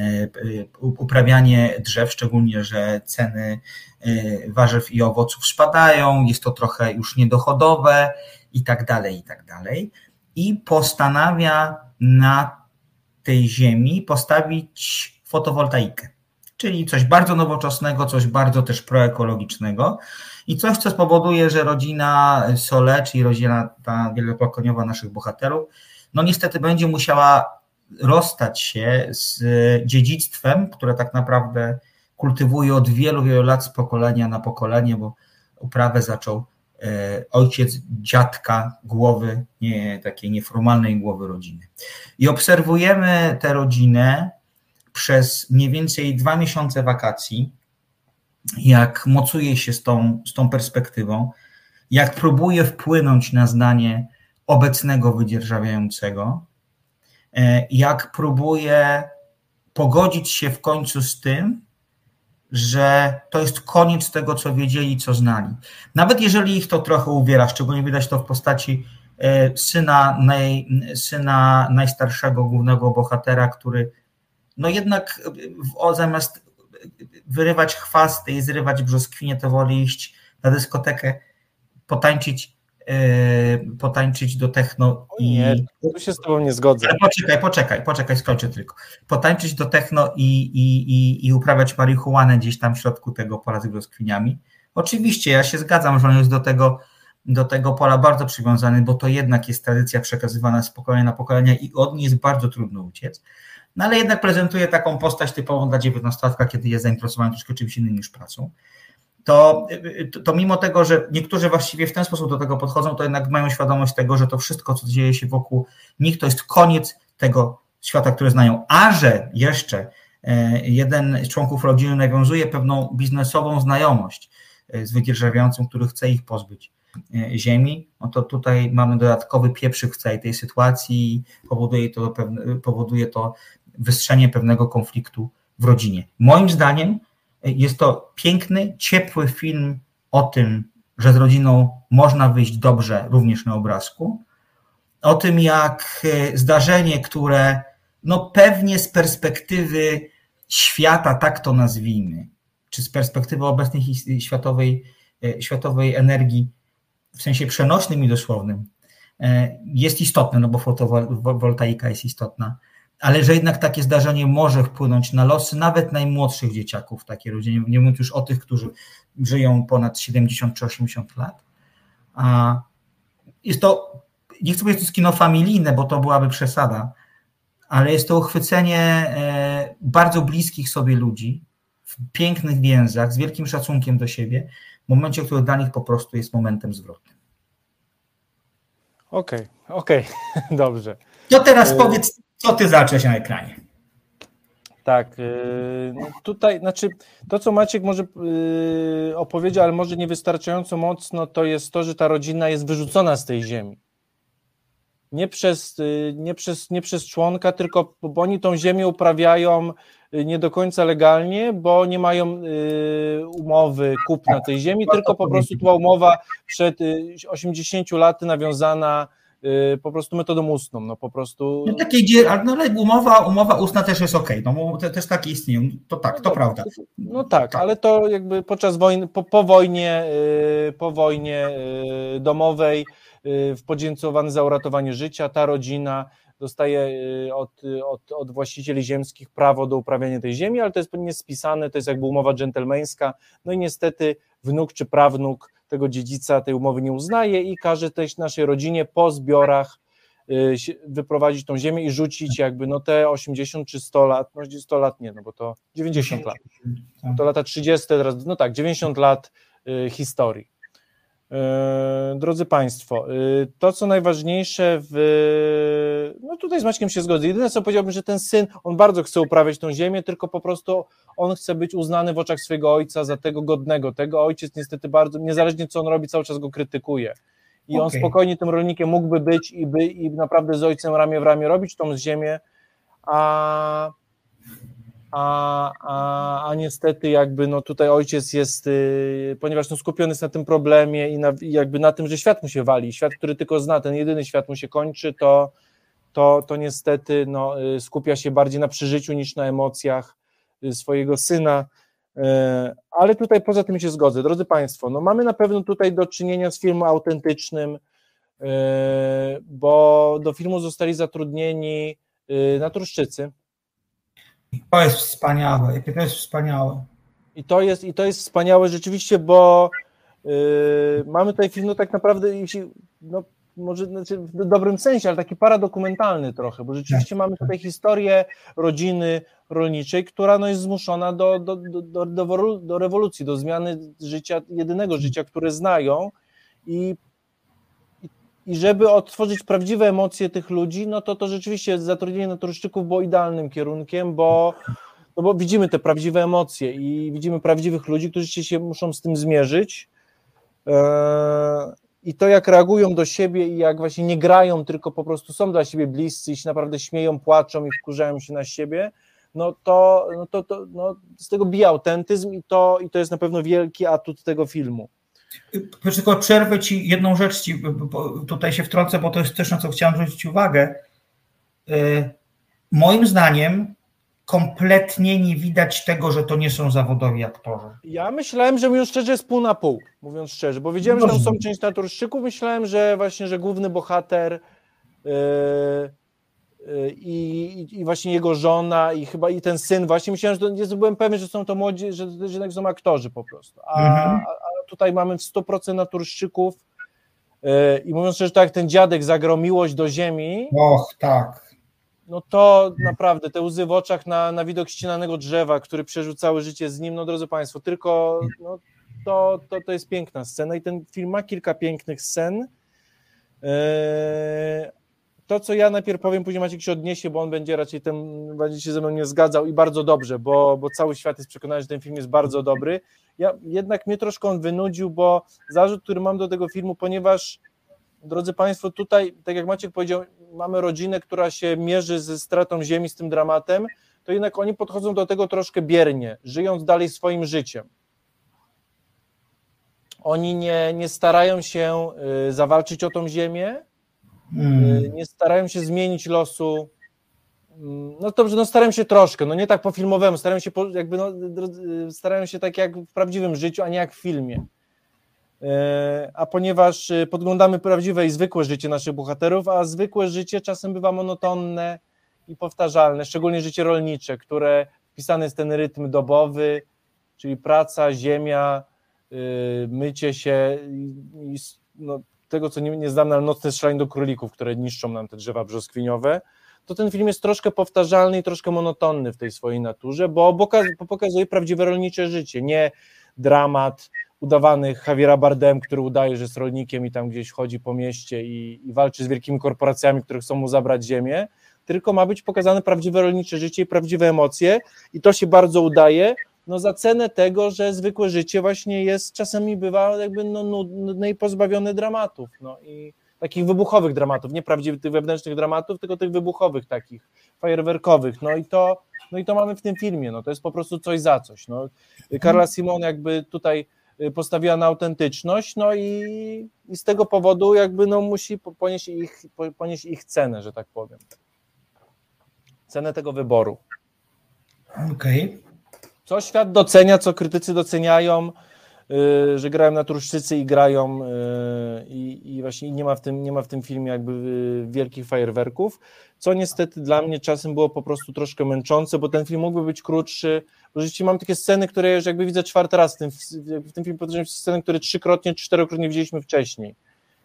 uprawianie drzew, szczególnie, że ceny warzyw i owoców spadają, jest to trochę już niedochodowe i tak dalej, i tak dalej. I postanawia na tej ziemi postawić fotowoltaikę czyli coś bardzo nowoczesnego, coś bardzo też proekologicznego i coś, co spowoduje, że rodzina Sole, czyli rodzina ta wielopokoleniowa naszych bohaterów, no niestety będzie musiała rozstać się z dziedzictwem, które tak naprawdę kultywuje od wielu, wielu lat z pokolenia na pokolenie, bo uprawę zaczął ojciec dziadka głowy, nie takiej nieformalnej głowy rodziny. I obserwujemy tę rodzinę przez mniej więcej dwa miesiące wakacji, jak mocuje się z tą, z tą perspektywą, jak próbuje wpłynąć na zdanie obecnego wydzierżawiającego, e, jak próbuje pogodzić się w końcu z tym, że to jest koniec tego, co wiedzieli, co znali. Nawet jeżeli ich to trochę uwiera, szczególnie widać to w postaci e, syna, naj, syna najstarszego głównego bohatera, który no jednak w- o, zamiast wyrywać chwasty i zrywać brzoskwinie, to woli iść na dyskotekę, potańczyć, potańczyć do techno O i... nie, tu się z Tobą nie zgodzę. Ale poczekaj, poczekaj, poczekaj, skończę tylko. Potańczyć do techno i, i, i, i uprawiać marihuanę gdzieś tam w środku tego pola z brzoskwiniami. Oczywiście, ja się zgadzam, że on jest do tego, do tego pola bardzo przywiązany, bo to jednak jest tradycja przekazywana z pokolenia na pokolenie i od niej jest bardzo trudno uciec. No ale jednak prezentuje taką postać typową dla dziewiętnastolatka, kiedy jest zainteresowany troszkę czymś innym niż pracą. To, to, mimo tego, że niektórzy właściwie w ten sposób do tego podchodzą, to jednak mają świadomość tego, że to wszystko, co dzieje się wokół nich, to jest koniec tego świata, który znają. A że jeszcze e, jeden z członków rodziny nawiązuje pewną biznesową znajomość e, z wydzierżawiającym, który chce ich pozbyć e, ziemi, no to tutaj mamy dodatkowy pieprzyk w całej tej sytuacji i powoduje to, powoduje to wystrzenie pewnego konfliktu w rodzinie. Moim zdaniem jest to piękny, ciepły film o tym, że z rodziną można wyjść dobrze również na obrazku, o tym, jak e, zdarzenie, które no pewnie z perspektywy świata, tak to nazwijmy, czy z perspektywy obecnej światowej, e, światowej energii, w sensie przenośnym i dosłownym, e, jest istotne, no bo fotowoltaika jest istotna, ale że jednak takie zdarzenie może wpłynąć na losy nawet najmłodszych dzieciaków w takiej rodzinie, nie mówiąc już o tych, którzy żyją ponad 70 czy 80 lat. A jest to, nie chcę powiedzieć, to jest kino familijne, bo to byłaby przesada, ale jest to uchwycenie e, bardzo bliskich sobie ludzi w pięknych więzach, z wielkim szacunkiem do siebie, w momencie, który dla nich po prostu jest momentem zwrotnym. Okej, okej, dobrze. To teraz powiedz, co ty zacząłeś na ekranie. Tak, yy, no tutaj, znaczy to, co Maciek może yy, opowiedział, ale może niewystarczająco mocno, to jest to, że ta rodzina jest wyrzucona z tej ziemi. Nie przez, yy, nie przez, nie przez członka, tylko bo oni tą ziemię uprawiają nie do końca legalnie, bo nie mają umowy kupna tej ziemi, tylko po prostu była umowa przed yy, 80 laty nawiązana po prostu metodą ustną, no po prostu... No ale no, ale umowa, umowa ustna też jest okej, no bo te, też takie istnieją, to tak, to No, prawda. No tak, ale to jakby podczas wojny, po, po wojnie, yy, po wojnie yy, domowej, w podziękowany za uratowanie życia, ta rodzina dostaje od, od, od właścicieli ziemskich prawo do uprawiania tej ziemi, ale to jest niespisane, to jest jakby umowa dżentelmeńska, no i niestety wnuk czy prawnuk tego dziedzica tej umowy nie uznaje i każe też naszej rodzinie po zbiorach się- wyprowadzić tą ziemię i rzucić jakby no te 80 czy 100 lat, no 100 lat nie, no bo to 90 lat to lata 30, teraz, no tak, 90 lat y, historii. Y, Drodzy Państwo, y, to co najważniejsze w. No tutaj z Maćkiem się zgodzę. Jedyne co powiedziałbym, że ten syn, on bardzo chce uprawiać tą ziemię, tylko po prostu on chce być uznany w oczach swojego ojca za tego godnego. Tego ojciec niestety bardzo, niezależnie co on robi, cały czas go krytykuje. I on Okej. spokojnie tym rolnikiem mógłby być i, by, i naprawdę z ojcem ramię w ramię robić tą ziemię, a, a, a, a niestety jakby no tutaj ojciec jest, y, ponieważ no skupiony jest na tym problemie i, na, jakby na tym, że świat mu się wali, świat, który tylko zna, ten jedyny świat mu się kończy, to, to, to niestety no, y, skupia się bardziej na przeżyciu niż na emocjach y, swojego syna, ale tutaj poza tym się zgodzę. Drodzy Państwo, no mamy na pewno tutaj do czynienia z filmem autentycznym, bo do filmu zostali zatrudnieni y, naturszczycy, To jest wspaniałe, jakie to jest wspaniałe. I to jest, i to jest wspaniałe rzeczywiście, bo yy, mamy tutaj film, no tak naprawdę, jeśli, no, może znaczy w dobrym sensie, ale taki paradokumentalny trochę, bo rzeczywiście mamy tutaj historię rodziny rolniczej, która no, jest zmuszona do, do, do, do rewolucji, do zmiany życia, jedynego życia, które znają i i- żeby odtworzyć prawdziwe emocje tych ludzi, no to to rzeczywiście zatrudnienie naturszczyków było idealnym kierunkiem, bo no bo widzimy te prawdziwe emocje i widzimy prawdziwych ludzi, którzy się muszą z tym zmierzyć. Eee, I to, jak reagują do siebie i jak właśnie nie grają, tylko po prostu są dla siebie bliscy i się naprawdę śmieją, płaczą i wkurzają się na siebie, no to, no to, to no z tego bije autentyzm i to, i to jest na pewno wielki atut tego filmu. Tylko przerwę ci jedną rzecz ci, tutaj się wtrącę, bo to jest też na co chciałem zwrócić uwagę. Y, Moim zdaniem kompletnie nie widać tego, że to nie są zawodowi aktorzy. Ja myślałem, że mówiąc szczerze jest pół na pół, mówiąc szczerze, bo wiedziałem, że tam są część naturszczyków, myślałem, że właśnie, że główny bohater yy, yy, i, i właśnie jego żona i chyba i ten syn, właśnie myślałem, że to, byłem pewien, że są to młodzi, że, że jednak są aktorzy po prostu, a, Mhm. a tutaj mamy w 100% naturszczyków yy, i mówiąc szczerze, tak jak ten dziadek zagrał miłość do ziemi, Och, tak. no to naprawdę te łzy w oczach na, na widok ścinanego drzewa, który przeżył całe życie z nim, no drodzy Państwo, tylko no, to, to, to jest piękna scena i ten film ma kilka pięknych scen. To, co ja najpierw powiem, później Maciek się odniesie, bo on będzie raczej tym, będzie się ze mną nie zgadzał i bardzo dobrze, bo, bo cały świat jest przekonany, że ten film jest bardzo dobry. Ja, jednak mnie troszkę on wynudził, bo zarzut, który mam do tego filmu, ponieważ drodzy Państwo, tutaj, tak jak Maciek powiedział, mamy rodzinę, która się mierzy ze stratą ziemi, z tym dramatem, to jednak oni podchodzą do tego troszkę biernie, żyjąc dalej swoim życiem. Oni nie, nie starają się y, zawalczyć o tą ziemię, Mm. y, nie starają się zmienić losu. Mm, No dobrze, no starają się troszkę, no nie tak po filmowemu, starają się po, jakby no, y, starają się tak jak w prawdziwym życiu, a nie jak w filmie. E, A ponieważ y, podglądamy prawdziwe i zwykłe życie naszych bohaterów, a zwykłe życie czasem bywa monotonne i powtarzalne, szczególnie życie rolnicze, które wpisany jest ten rytm dobowy, czyli praca, ziemia, y, mycie się no, tego, co nie, nie znam, ale nocne strzelanie do królików, które niszczą nam te drzewa brzoskwiniowe, to ten film jest troszkę powtarzalny i troszkę monotonny w tej swojej naturze, bo pokazuje prawdziwe rolnicze życie, nie dramat udawanych Javiera Bardem, który udaje, że jest rolnikiem i tam gdzieś chodzi po mieście i, i walczy z wielkimi korporacjami, które chcą mu zabrać ziemię, tylko ma być pokazane prawdziwe rolnicze życie i prawdziwe emocje i to się bardzo udaje, no za cenę tego, że zwykłe życie właśnie jest, czasami bywa jakby no, nudne i pozbawione dramatów, no i takich wybuchowych dramatów, nie prawdziwych wewnętrznych dramatów, tylko tych wybuchowych takich, fajerwerkowych, no i to, no i to mamy w tym filmie, no to jest po prostu coś za coś, no. Carla Simon jakby tutaj y, postawiła na autentyczność, no i, i z tego powodu jakby no musi ponieść ich, ponieść ich cenę, że tak powiem. Cenę tego wyboru. Okej. Okay. Co świat docenia, co krytycy doceniają, yy, że grają naturszczycy i grają yy, i, właśnie nie ma, w tym, nie ma w tym filmie jakby yy, wielkich fajerwerków, co niestety dla mnie czasem było po prostu troszkę męczące, bo ten film mógłby być krótszy, bo rzeczywiście mam takie sceny, które już jakby widzę czwarty raz w tym, w tym filmie, podejrzewam sceny, które trzykrotnie, czterokrotnie widzieliśmy wcześniej.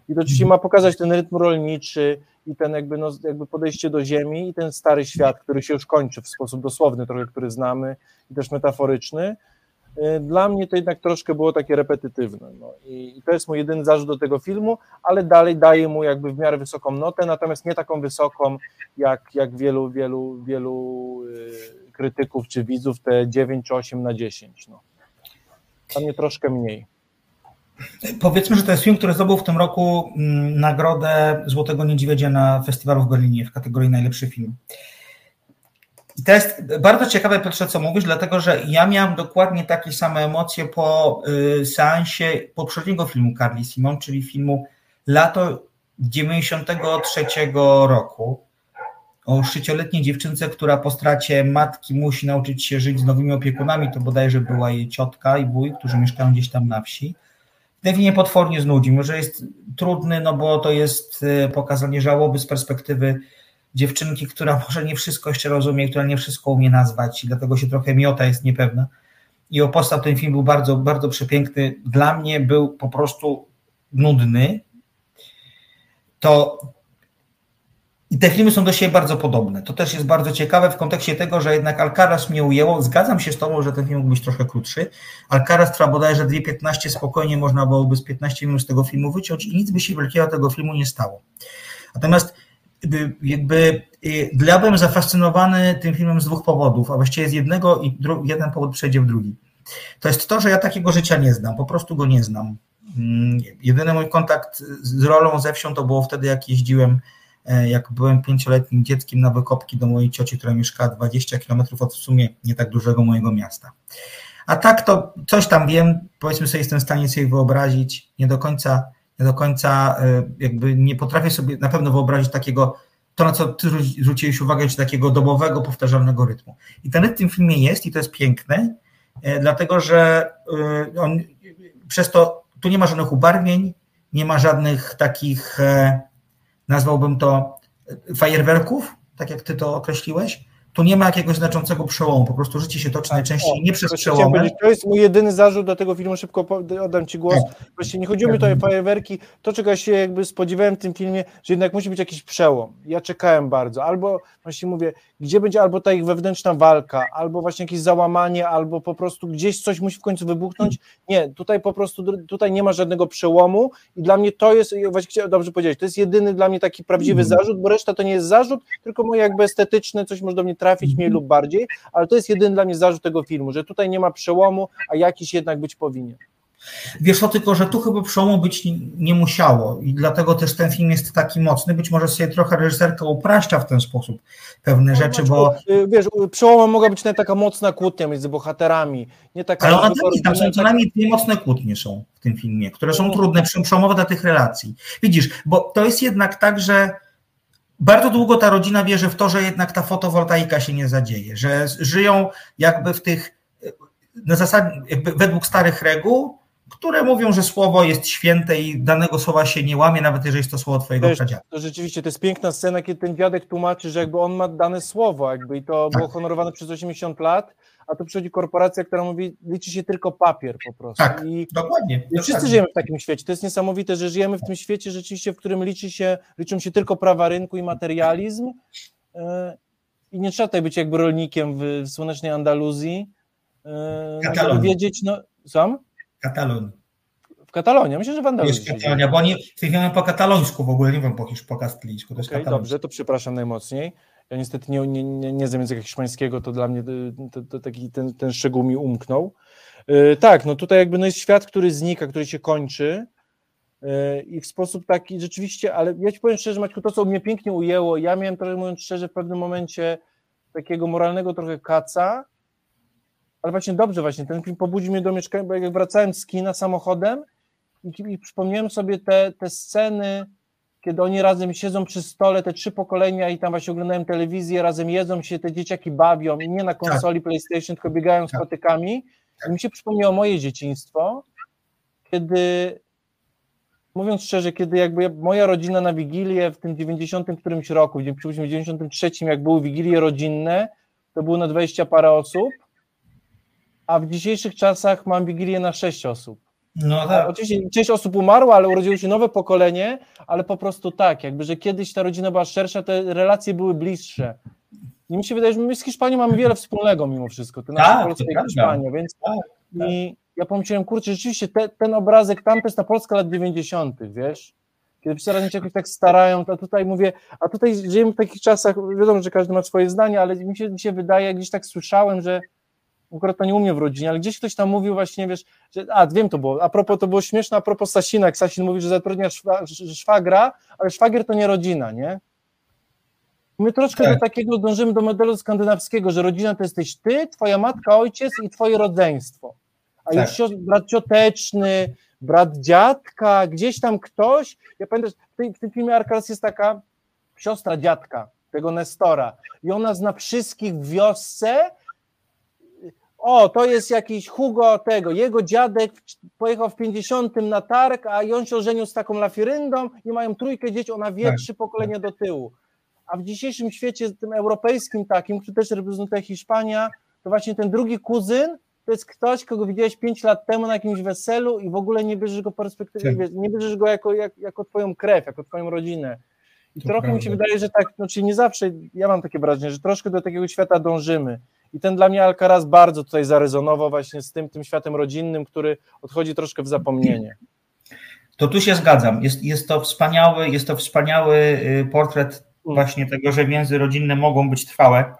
I to oczywiście ma pokazać ten rytm rolniczy i ten jakby, no, jakby podejście do ziemi i ten stary świat, który się już kończy w sposób dosłowny trochę, który znamy i też metaforyczny. Y, dla mnie to jednak troszkę było takie repetytywne. No. I, to jest mój jedyny zarzut do tego filmu, ale dalej daję mu jakby w miarę wysoką notę, natomiast nie taką wysoką jak, jak wielu, wielu, wielu y, krytyków czy widzów, te 9 czy 8 na 10. No. Dla mnie troszkę mniej. Powiedzmy, że to jest film, który zdobył w tym roku mm, nagrodę Złotego Niedźwiedzia na festiwalu w Berlinie w kategorii najlepszy film. I to jest bardzo ciekawe, Piotrze, co mówisz, dlatego że ja miałem dokładnie takie same emocje po y, seansie poprzedniego filmu Carly Simon, czyli filmu Lato 93 roku o szycioletniej dziewczynce, która po stracie matki musi nauczyć się żyć z nowymi opiekunami, to bodajże była jej ciotka i wuj, którzy mieszkają gdzieś tam na wsi film potwornie znudzi. Może jest trudny, no bo to jest y, pokazanie żałoby z perspektywy dziewczynki, która może nie wszystko jeszcze rozumie, która nie wszystko umie nazwać i dlatego się trochę miota, jest niepewna. I o ten film był bardzo, bardzo przepiękny. Dla mnie był po prostu nudny. To i te filmy są do siebie bardzo podobne. To też jest bardzo ciekawe w kontekście tego, że jednak Alcaraz mnie ujęło. Zgadzam się z Tobą, że ten film mógł być trochę krótszy. Alcaraz trwa bodajże 2.15, spokojnie można byłoby z 15 minut z tego filmu wyciąć i nic by się wielkiego tego filmu nie stało. Natomiast jakby y, ja byłem zafascynowany tym filmem z dwóch powodów, a właściwie z jednego i jeden powód przejdzie w drugi. To jest to, że ja takiego życia nie znam, po prostu go nie znam. Mm, jedyny mój kontakt z rolą ze wsią to było wtedy, jak jeździłem jak byłem pięcioletnim dzieckiem na wykopki do mojej cioci, która mieszkała 20 km od w sumie nie tak dużego mojego miasta. A tak to coś tam wiem, powiedzmy sobie, jestem w stanie sobie wyobrazić, nie do końca, nie do końca e, jakby nie potrafię sobie na pewno wyobrazić takiego, to na co ty zwróciłeś uwagę, czy takiego dobowego, powtarzalnego rytmu. I ten rytm w tym filmie jest i to jest piękne, e, dlatego że on przez to tu nie ma żadnych ubarwień, nie ma żadnych takich nazwałbym to fajerwerków, tak jak ty to określiłeś, tu nie ma jakiegoś znaczącego przełomu, po prostu życie się toczy najczęściej nie przez przełomy. To jest mój jedyny zarzut do tego filmu, szybko oddam Ci głos. Tak. Właśnie nie chodziło mi tutaj o fajerwerki, to czego ja się jakby spodziewałem w tym filmie, że jednak musi być jakiś przełom. Ja czekałem bardzo, albo właśnie mówię, gdzie będzie albo ta ich wewnętrzna walka, albo właśnie jakieś załamanie, albo po prostu gdzieś coś musi w końcu wybuchnąć. Nie, tutaj po prostu, tutaj nie ma żadnego przełomu i dla mnie to jest, właśnie dobrze powiedzieć, to jest jedyny dla mnie taki prawdziwy mm. zarzut, bo reszta to nie jest zarzut, tylko moje jakby estetyczne, coś może do mnie trafić mniej lub bardziej, ale to jest jedyny dla mnie zarzut tego filmu, że tutaj nie ma przełomu, a jakiś jednak być powinien. Wiesz o tylko, że tu chyba przełomu być nie musiało i dlatego też ten film jest taki mocny. Być może sobie trochę reżyserka upraszcza w ten sposób pewne no, rzeczy, bo... Y, wiesz, przełomem mogła być nie taka mocna kłótnia między bohaterami. Nie taka Ale ona też, tam są co najmniej dwie mocne kłótnie są w tym filmie, które są no. trudne, przełomowe dla tych relacji. Widzisz, bo to jest jednak tak, że bardzo długo ta rodzina wierzy w to, że jednak ta fotowoltaika się nie zadzieje, że żyją jakby w tych, na zasadzie, według starych reguł, które mówią, że słowo jest święte i danego słowa się nie łamie, nawet jeżeli jest to słowo twojego Też, pradziada. To rzeczywiście, to jest piękna scena, kiedy ten dziadek tłumaczy, że jakby on ma dane słowo, jakby i to tak. było honorowane przez 80 lat, a tu przychodzi korporacja, która mówi, liczy się tylko papier po prostu. Tak, I, dokładnie. I wszyscy dokładnie. żyjemy w takim świecie. To jest niesamowite, że żyjemy w tym świecie rzeczywiście, w którym liczy się, liczą się tylko prawa rynku i materializm e, i nie trzeba tutaj być jakby rolnikiem w, w słonecznej Andaluzji, e, żeby wiedzieć, no, sam? Katalonii. W Katalonii, myślę, że w Andaluzji. Jest Katalonia, bo oni filmują po katalońsku w ogóle, nie wiem po, po kastylijsku. To okay, dobrze, to przepraszam najmocniej. Ja niestety nie, nie, nie, nie znam języka hiszpańskiego, to dla mnie y, to, to taki ten, ten szczegół mi umknął. Y, tak, no tutaj jakby no jest świat, który znika, który się kończy y, i w sposób taki rzeczywiście, ale ja ci powiem szczerze, Maćku, to co mnie pięknie ujęło, ja miałem trochę mówiąc szczerze w pewnym momencie takiego moralnego trochę kaca, ale właśnie dobrze właśnie, ten film pobudził mnie do mieszkania, bo jak wracałem z kina samochodem i, i przypomniałem sobie te, te sceny, kiedy oni razem siedzą przy stole, te trzy pokolenia i tam właśnie oglądają telewizję, razem jedzą się, te dzieciaki bawią i nie na konsoli PlayStation, tylko biegają z Tak. patykami. I mi się przypomniało moje dzieciństwo, kiedy mówiąc szczerze, kiedy jakby ja- moja rodzina na Wigilię w tym 90 którymś roku, w 93 jak były Wigilie rodzinne, to było na 20 parę osób, a w dzisiejszych czasach mam Wigilię na 6 osób. No A tak. Oczywiście część osób umarła, ale urodziło się nowe pokolenie, ale po prostu tak, jakby, że kiedyś ta rodzina była szersza, te relacje były bliższe. I mi się wydaje, że my z Hiszpanią mamy wiele wspólnego mimo wszystko, to nasza Tak, Polska i. Hiszpania, więc Tak, tak. i ja pomyślałem, kurczę, rzeczywiście te, ten obrazek tam to jest ta Polska lat 90., wiesz? Kiedy wszyscy się jakoś tak starają, to tutaj mówię, a tutaj żyjemy w takich czasach, wiadomo, że każdy ma swoje zdanie, ale mi się, mi się wydaje, gdzieś tak słyszałem, że akurat to nie u mnie w rodzinie, ale gdzieś ktoś tam mówił właśnie, wiesz, że, a wiem to było, a propos, to było śmieszne, a propos Sasina, jak Sasin mówi, że zatrudnia szwa, sz- szwagra, ale szwagier to nie rodzina, nie? My troszkę Tak. do takiego dążymy do modelu skandynawskiego, że rodzina to jesteś ty, twoja matka, ojciec i twoje rodzeństwo. A Tak. już brat cioteczny, brat dziadka, gdzieś tam ktoś. Ja pamiętam, w, tej, w tym filmie Arkaras jest taka siostra dziadka, tego Nestora. I ona zna wszystkich w wiosce. O, to jest jakiś Hugo tego. Jego dziadek pojechał w 50 na targ, a on się ożenił z taką lafiryndą i mają trójkę dzieci, ona wie Tak. trzy pokolenia do tyłu. A w dzisiejszym świecie, tym europejskim takim, który też reprezentuje Hiszpania, to właśnie ten drugi kuzyn to jest ktoś, kogo widziałeś 5 lat temu na jakimś weselu i w ogóle nie bierzesz go perspektywy, Tak. nie bierzesz go jako, jak, jako twoją krew, jako twoją rodzinę. I To trochę mi się prawda. wydaje, że tak, znaczy nie zawsze, ja mam takie wrażenie, że troszkę do takiego świata dążymy. I ten dla mnie Alcaraz bardzo tutaj zarezonował właśnie z tym, tym światem rodzinnym, który odchodzi troszkę w zapomnienie. To tu się zgadzam. Jest, jest to wspaniały, jest to wspaniały y, portret właśnie tego, że więzy rodzinne mogą być trwałe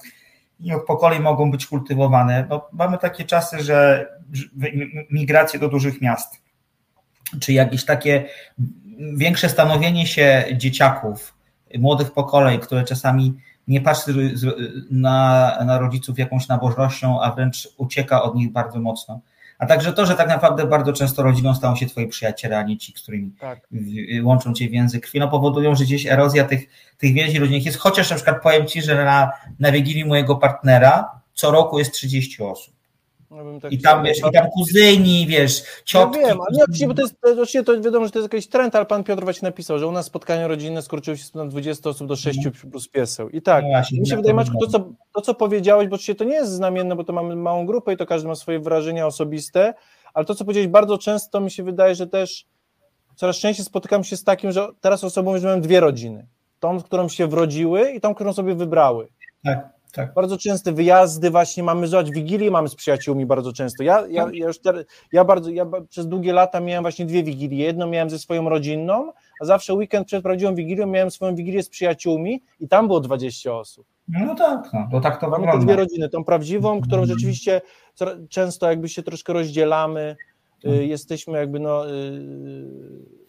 i od pokoleń mogą być kultywowane. No, mamy takie czasy, że że mi- migracje do dużych miast, czy jakieś takie większe stanowienie się dzieciaków, młodych pokoleń, które czasami nie patrzy na, na rodziców jakąś nabożnością, a wręcz ucieka od nich bardzo mocno. A także to, że tak naprawdę bardzo często rodziną stają się twoi przyjaciele, a nie ci, którymi Tak. łączą cię więzy krwi, no powodują, że gdzieś erozja tych, tych więzi rodzinnych jest, chociaż na przykład powiem ci, że na, na Wigilii mojego partnera co roku jest 30 osób. Ja bym tak I tam, wiesz, i tam kuzyni, wiesz, Ja ciotki. wiem, ale nie, oczywiście, bo to jest, oczywiście to wiadomo, że to jest jakiś trend, ale pan Piotr właśnie napisał, że u nas spotkania rodzinne skurczyły się z 20 osób do 6 plus pieseł. I tak, No właśnie, mi się wydaje, Maczku, to co, to co powiedziałeś, bo oczywiście to nie jest znamienne, bo to mamy małą grupę i to każdy ma swoje wrażenia osobiste, ale to co powiedziałeś bardzo często mi się wydaje, że też coraz częściej spotykam się z takim, że teraz osobą mówię, że mam dwie rodziny. Tą, którą się wrodziły i tą, którą sobie wybrały. Tak, tak. Bardzo częste wyjazdy właśnie mamy, zobacz, Wigilię mamy z przyjaciółmi bardzo często. Ja, ja, ja już teraz, ja bardzo, ja przez długie lata miałem właśnie dwie Wigilie. Jedną miałem ze swoją rodzinną, a zawsze weekend przed prawdziwą Wigilią miałem swoją Wigilię z przyjaciółmi i tam było 20 osób. No tak, no, to tak to Mamy te wygląda. dwie rodziny, tą prawdziwą, którą rzeczywiście często jakby się troszkę rozdzielamy, y, jesteśmy jakby no y,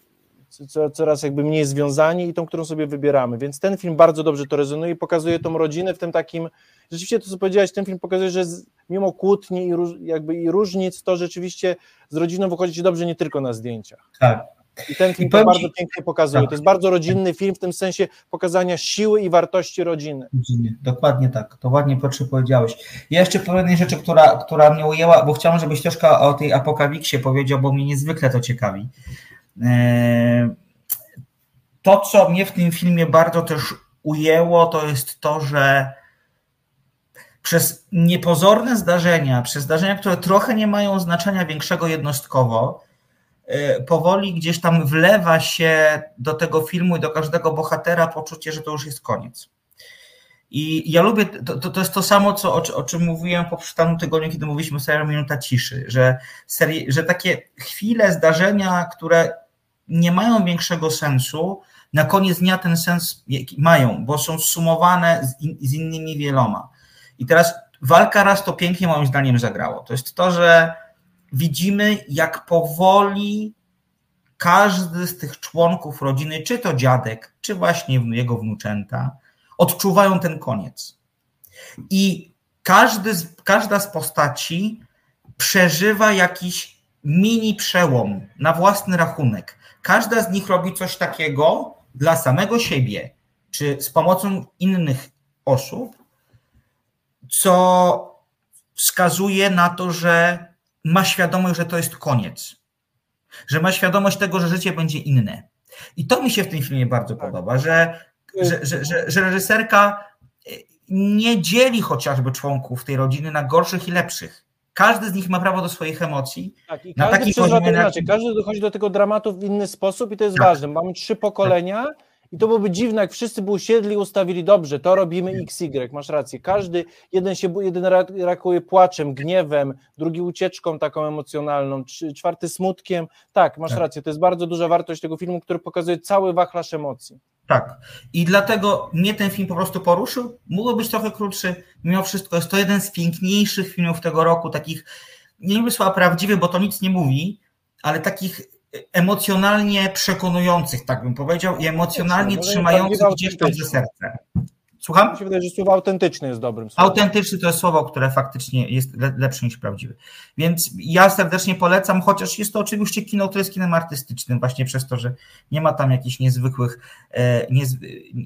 coraz jakby mniej związani i tą, którą sobie wybieramy, więc ten film bardzo dobrze to rezonuje i pokazuje tą rodzinę w tym takim, rzeczywiście to co powiedziałeś, ten film pokazuje, że z, mimo kłótni i, róż, jakby i różnic, to rzeczywiście z rodziną wychodzi dobrze nie tylko na zdjęciach. Tak. I ten film I to bardzo pięknie pokazuje. tak. To jest bardzo rodzinny film w tym sensie pokazania siły i wartości rodziny. Rodziny. Dokładnie tak, to ładnie Piotrze powiedziałeś. Ja jeszcze powiem jednej rzeczy, która, która mnie ujęła, bo chciałem, żebyś troszkę o tej apokalipsie powiedział, bo mnie niezwykle to ciekawi. Eee, To, co mnie w tym filmie bardzo też ujęło, to jest to, że przez niepozorne zdarzenia, przez zdarzenia, które trochę nie mają znaczenia większego jednostkowo, e, powoli gdzieś tam wlewa się do tego filmu i do każdego bohatera poczucie, że to już jest koniec. I ja lubię, to, to, to jest to samo, co, o, o czym mówiłem po tamtym tygodniu, kiedy mówiliśmy o serialu Minuta Ciszy, że, serii, że takie chwile, zdarzenia, które nie mają większego sensu, na koniec dnia ten sens mają, bo są sumowane z, in, z innymi wieloma. I teraz walka raz to pięknie moim zdaniem zagrało. To jest to, że widzimy, jak powoli każdy z tych członków rodziny, czy to dziadek, czy właśnie jego wnuczęta, odczuwają ten koniec. I każdy każda z postaci przeżywa jakiś mini przełom na własny rachunek. Każda z nich robi coś takiego dla samego siebie, czy z pomocą innych osób, co wskazuje na to, że ma świadomość, że to jest koniec. Że ma świadomość tego, że życie będzie inne. I to mi się w tym filmie bardzo podoba, że, że, że, że, że reżyserka nie dzieli chociażby członków tej rodziny na gorszych i lepszych. Każdy z nich ma prawo do swoich emocji. Tak, i na każdy przeżywa to na-. Każdy dochodzi do tego dramatu w inny sposób i to jest Tak. ważne. Mamy trzy pokolenia i to byłoby dziwne, jak wszyscy by usiedli i ustawili dobrze, to robimy XY, masz rację. Każdy, jeden się, jeden ra- reaguje płaczem, gniewem, drugi ucieczką taką emocjonalną, czwarty smutkiem. Tak, masz Tak. rację, to jest bardzo duża wartość tego filmu, który pokazuje cały wachlarz emocji. Tak. I dlatego mnie ten film po prostu poruszył. Mógłby być trochę krótszy. Mimo wszystko jest to jeden z piękniejszych filmów tego roku, takich, nie lubię słowa prawdziwy, bo to nic nie mówi, ale takich emocjonalnie przekonujących, tak bym powiedział, i emocjonalnie nie trzymających gdzieś tam autentyczne. serce. Słucham? Mi się wydaje, że słowo autentyczny jest dobrym słowem. Autentyczny to jest słowo, które faktycznie jest le- lepsze niż prawdziwy. Więc ja serdecznie polecam, chociaż jest to oczywiście kino, które jest kinem artystycznym, właśnie przez to, że nie ma tam jakichś niezwykłych e,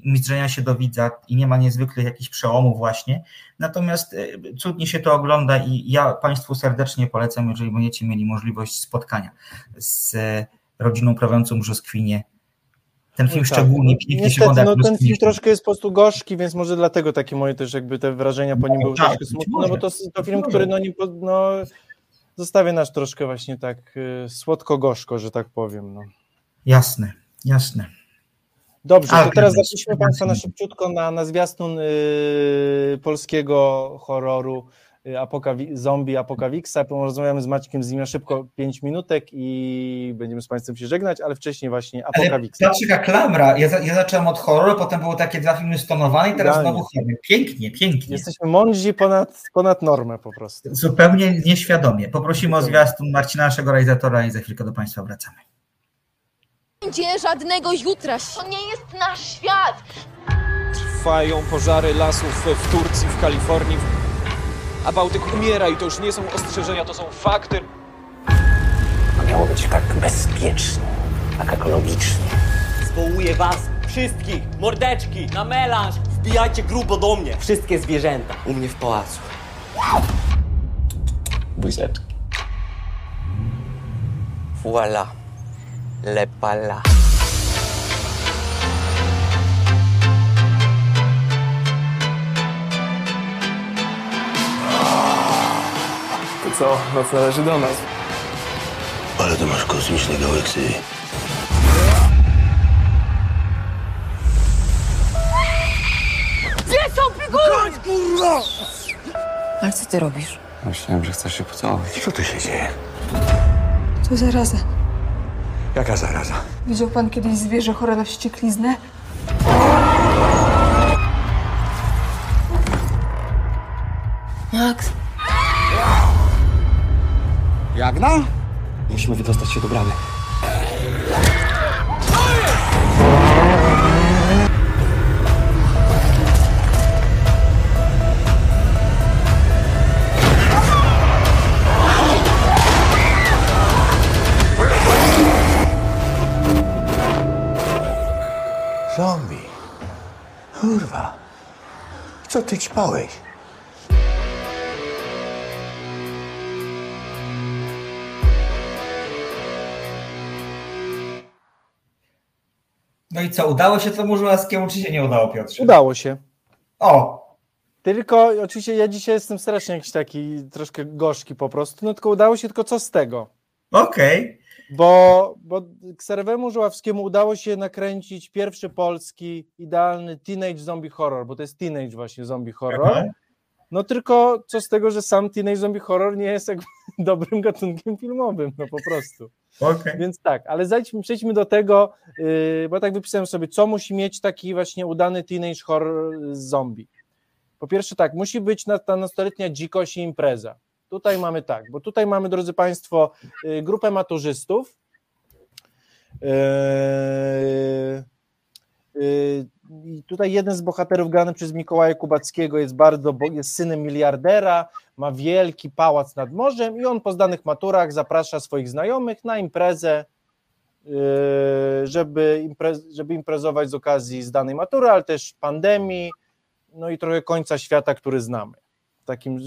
mizdrzenia się do widza i nie ma niezwykłych jakichś przełomów właśnie. Natomiast e, cudnie się to ogląda i ja Państwu serdecznie polecam, jeżeli będziecie mieli możliwość spotkania z e, rodziną prawiącą brzoskwinie. Ten film No tak, szczególnie no, pięknie się Niestety, ogląda. no, ten film troszkę jest po prostu gorzki, więc może dlatego takie moje też jakby te wrażenia po nim były tak, troszkę smutne, no bo to, to film, który no, nie, no, zostawia nas troszkę właśnie tak y, słodko-gorzko, że tak powiem. No. Jasne, jasne. Dobrze, A, to teraz zapiszmy Państwa na szybciutko na, na zwiastun y, polskiego horroru Apokawi- zombie Apokawixa. Porozmawiamy z Maćkiem z nim na szybko 5 minutek i będziemy z Państwem się żegnać, ale wcześniej właśnie Ale Apokawixa. patrz jaka klamra. Ja, za, ja zacząłem od horroru, potem były takie dwa filmy stonowane i teraz Idealnie. znowu horror. Pięknie, pięknie. Jesteśmy mądrzy ponad, ponad normę po prostu. Zupełnie nieświadomie. Poprosimy o zwiastun Marcina, naszego realizatora i za chwilkę do Państwa wracamy. będzie żadnego jutra. To nie jest nasz świat. Trwają pożary lasów w Turcji, w Kalifornii, a Bałtyk umiera i to już nie są ostrzeżenia, to są fakty. Miało być tak bezpiecznie, tak ekologicznie. Zwołuję was wszystkich, mordeczki, na melanż, wbijajcie grubo do mnie. Wszystkie zwierzęta u mnie w pałacu. Buzeczki. Voila. Le pala. To co, noc należy do nas. Ale to masz kosmiczne gałeksy. Gdzie są figury? Ale co ty robisz? Myślałem, że chcesz się pocałować. Co tu się dzieje? To zaraza. Jaka zaraza? Widział pan kiedyś zwierzę chore na wściekliznę? Max, Jagna? Musimy wydostać się do bramy. Zombie. Kurwa. Co ty ćpałeś? No i co, udało się temu Żułaskiemu, czy się nie udało, Piotrze? Udało się. O, Tylko oczywiście ja dzisiaj jestem strasznie jakiś taki troszkę gorzki po prostu, no tylko udało się, tylko co z tego? Okej. Bo, bo Kserwemu Żuławskiemu udało się nakręcić pierwszy polski idealny teenage zombie horror, bo to jest teenage właśnie zombie horror. Aha. No tylko co z tego, że sam teenage zombie horror nie jest jakby dobrym gatunkiem filmowym, no po prostu. Okay. Więc tak, ale zajdźmy, przejdźmy do tego, yy, bo tak wypisałem sobie, co musi mieć taki właśnie udany teenage horror z zombie. Po pierwsze tak, musi być ta nastoletnia dzikość i impreza. Tutaj mamy tak, bo tutaj mamy, drodzy Państwo, yy, grupę maturzystów, yy, i tutaj jeden z bohaterów grany przez Mikołaja Kubackiego jest bardzo, jest synem miliardera, ma wielki pałac nad morzem i on po zdanych maturach zaprasza swoich znajomych na imprezę, żeby, imprez, żeby imprezować z okazji zdanej matury, ale też pandemii, no i trochę końca świata, który znamy. Takim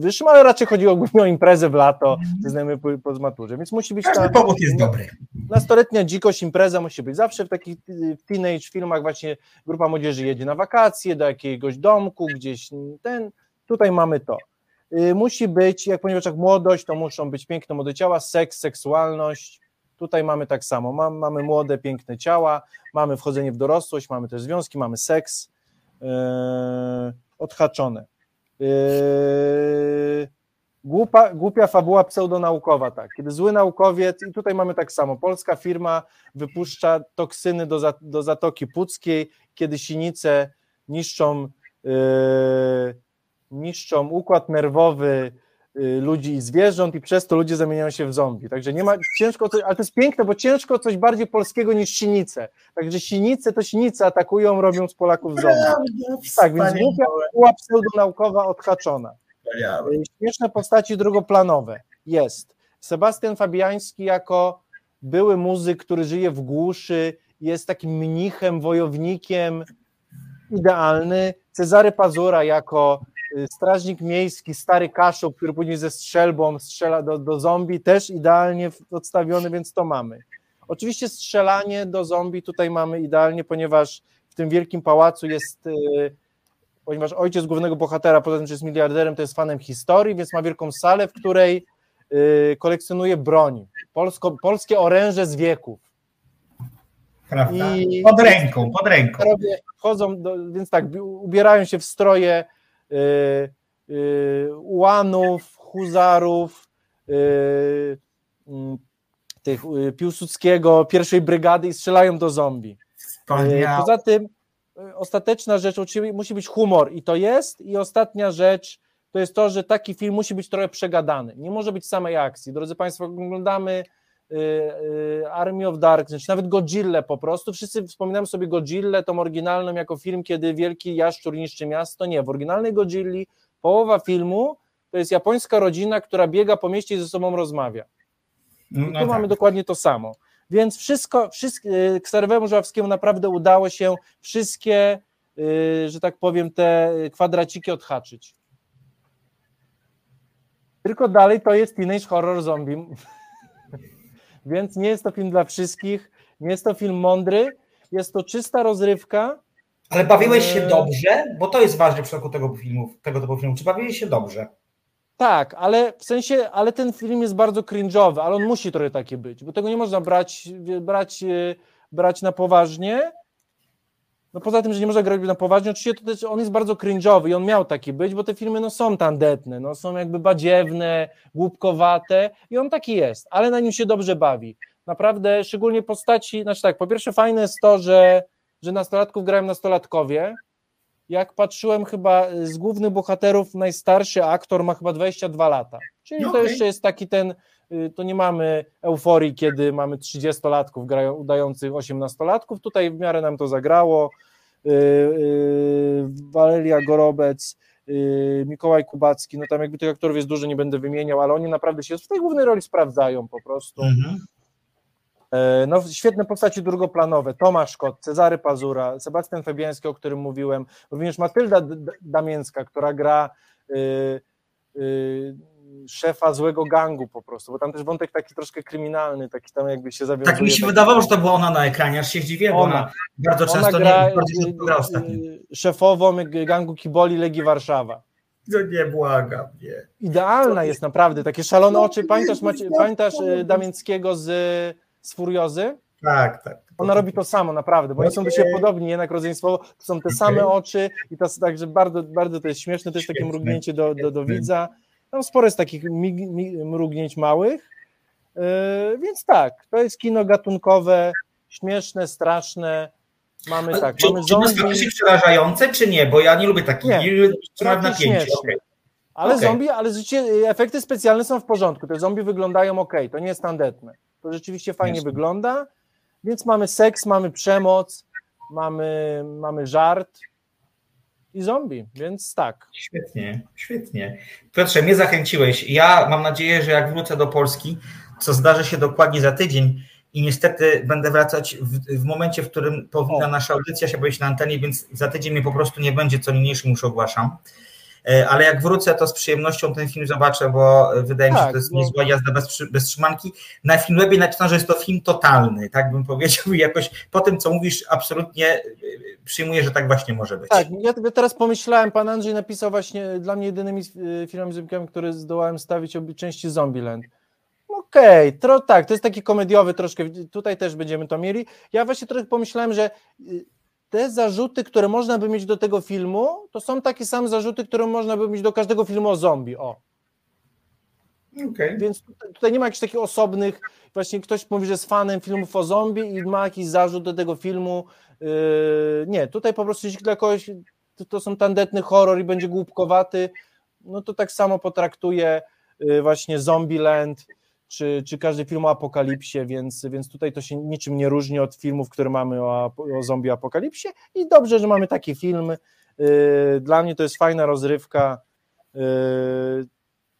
wyższym, ale raczej chodziło głównie o imprezę w lato, ze znajomymi po, po maturze, więc musi być Każdy ta, powód jest dobry. Nastoletnia dzikość, impreza musi być zawsze w takich teenage filmach właśnie grupa młodzieży jedzie na wakacje do jakiegoś domku, gdzieś ten, tutaj mamy to. Musi być, jak ponieważ jak młodość, to muszą być piękne młode ciała, seks, seksualność, tutaj mamy tak samo, mamy młode, piękne ciała, mamy wchodzenie w dorosłość, mamy też związki, mamy seks, yy, odhaczone. Yy, Głupa, głupia fabuła pseudonaukowa, tak. Kiedy zły naukowiec, i tutaj mamy tak samo, polska firma wypuszcza toksyny do, za, do Zatoki Puckiej, kiedy sinice niszczą, yy, niszczą układ nerwowy ludzi i zwierząt i przez to ludzie zamieniają się w zombie. Także nie ma, ciężko, coś, ale to jest piękne, bo ciężko coś bardziej polskiego niż sinice. Także sinice to sinice atakują, robią z Polaków zombie. Tak, więc głupia fabuła pseudonaukowa odhaczona. Śmieszne postaci drugoplanowe. Jest. Sebastian Fabiański jako były muzyk, który żyje w głuszy, jest takim mnichem, wojownikiem, idealny. Cezary Pazura jako strażnik miejski, stary kaszub, który później ze strzelbą strzela do, do zombie, też idealnie odstawiony, więc to mamy. Oczywiście strzelanie do zombie tutaj mamy idealnie, ponieważ w tym wielkim pałacu jest ponieważ ojciec głównego bohatera, poza tym, że jest miliarderem, to jest fanem historii, więc ma wielką salę, w której y, kolekcjonuje broń. Polsko, polskie oręże z wieków. Prawda? I pod ręką, pod ręką. Wchodzą, do, więc tak, ubierają się w stroje y, y, ułanów, huzarów, y, tych Piłsudskiego, pierwszej brygady i strzelają do zombie. Poza tym ostateczna rzecz musi być humor i to jest. I ostatnia rzecz to jest to, że taki film musi być trochę przegadany. Nie może być samej akcji. Drodzy Państwo, oglądamy y, y, Army of Darkness, nawet Godzilla po prostu. Wszyscy wspominamy sobie Godzilla, tą oryginalną jako film, kiedy wielki jaszczur niszczy miasto. Nie, w oryginalnej Godzilli połowa filmu to jest japońska rodzina, która biega po mieście i ze sobą rozmawia. I tu no tak. mamy dokładnie to samo. Więc wszystko, wszystkie, Ksarowemu Żuławskiemu naprawdę udało się wszystkie, że tak powiem, te kwadraciki odhaczyć. Tylko dalej to jest teenage horror zombie. Więc nie jest to film dla wszystkich, nie jest to film mądry, jest to czysta rozrywka. Ale bawiłeś się dobrze? Bo to jest ważne w przypadku tego filmu, tego typu filmu. Czy bawiłeś się dobrze? Tak, ale w sensie, ale ten film jest bardzo cringe'owy, ale on musi trochę taki być, bo tego nie można brać, brać, brać na poważnie. No poza tym, że nie można grać na poważnie, oczywiście to też on jest bardzo cringe'owy i on miał taki być, bo te filmy no, są tandetne, no, są jakby badziewne, głupkowate i on taki jest, ale na nim się dobrze bawi. Naprawdę, szczególnie postaci, znaczy tak, po pierwsze fajne jest to, że, że nastolatków grają nastolatkowie, jak patrzyłem chyba z głównych bohaterów, najstarszy aktor ma chyba 22 lata. Czyli no to okay. jeszcze jest taki ten, to nie mamy euforii, kiedy mamy 30-latków grają, udających 18-latków. Tutaj w miarę nam to zagrało. Waleria Gorobec, Mikołaj Kubacki, no tam jakby tych aktorów jest dużo, nie będę wymieniał, ale oni naprawdę się w tej głównej roli sprawdzają po prostu. Mhm. No, świetne postaci drugoplanowe, Tomasz Kot, Cezary Pazura, Sebastian Fabiański, o którym mówiłem, również Matylda Damięcka, która gra y, y, szefa złego gangu po prostu, bo tam też wątek taki troszkę kryminalny, taki tam jakby się zawiązuje. Tak mi się taki... wydawało, że to była ona na ekranie, aż się zdziwiłem, bo ona, bardzo ona często gra, nie bardzo gra ostatnio. szefową gangu Kiboli Legii Warszawa. No nie błagam, nie. Idealna jest naprawdę, takie szalone oczy. Pamiętasz, Macie, pamiętasz Damięckiego z z Furiozy. Tak, tak. Ona robi to samo, naprawdę, bo oni są do siebie podobni, jednak rodzeństwo, to są te same oczy i to także bardzo, bardzo to jest śmieszne, też takie mrugnięcie do, do, do widza. Tam sporo jest takich mrugnięć małych, yy, więc tak, to jest kino gatunkowe, śmieszne, straszne. Mamy Ale tak, czy, mamy czy to jest zombie, faktycznie przerażające, czy nie? Bo ja nie lubię takich. Nie, raczej napięcie. okej. ale okej. zombie, ale efekty specjalne są w porządku, te zombie wyglądają ok, to nie jest tandetne. To rzeczywiście fajnie Jasne. wygląda, więc mamy seks, mamy przemoc, mamy, mamy żart i zombie, więc tak. Świetnie, świetnie. Piotrze, mnie zachęciłeś. Ja mam nadzieję, że jak wrócę do Polski, co zdarzy się dokładnie za tydzień i niestety będę wracać w, w momencie, w którym powinna O. nasza audycja się pojawić na antenie, więc za tydzień mnie po prostu nie będzie, co niniejszym już ogłaszam. E, Ale jak wrócę, to z przyjemnością ten film zobaczę, bo e, wydaje mi się, że Tak, to jest bo- niezła jazda bez, bez trzymanki. Na Filmwebie napisano, że jest to film totalny, tak bym powiedział i jakoś po tym, co mówisz, absolutnie e, przyjmuję, że tak właśnie może być. Tak, ja ja teraz pomyślałem, pan Andrzej napisał właśnie dla mnie jedynymi filmami zombikami, które zdołałem stawić obie części Zombieland. Okej, tro tak, to jest taki komediowy troszkę, tutaj też będziemy to mieli. Ja właśnie trochę pomyślałem, że te zarzuty, które można by mieć do tego filmu, to są takie same zarzuty, które można by mieć do każdego filmu o zombie, o. Okej. Więc tutaj, tutaj nie ma jakichś takich osobnych, właśnie ktoś mówi, że jest fanem filmów o zombie i ma jakiś zarzut do tego filmu. Yy, nie, tutaj po prostu jeśli dla kogoś to, to są tandetny horror i będzie głupkowaty, no to tak samo potraktuje yy, właśnie Zombieland czy, czy każdy film o apokalipsie, więc, więc tutaj to się niczym nie różni od filmów, które mamy o, o zombie apokalipsie i dobrze, że mamy taki film. Yy, Dla mnie to jest fajna rozrywka. Yy,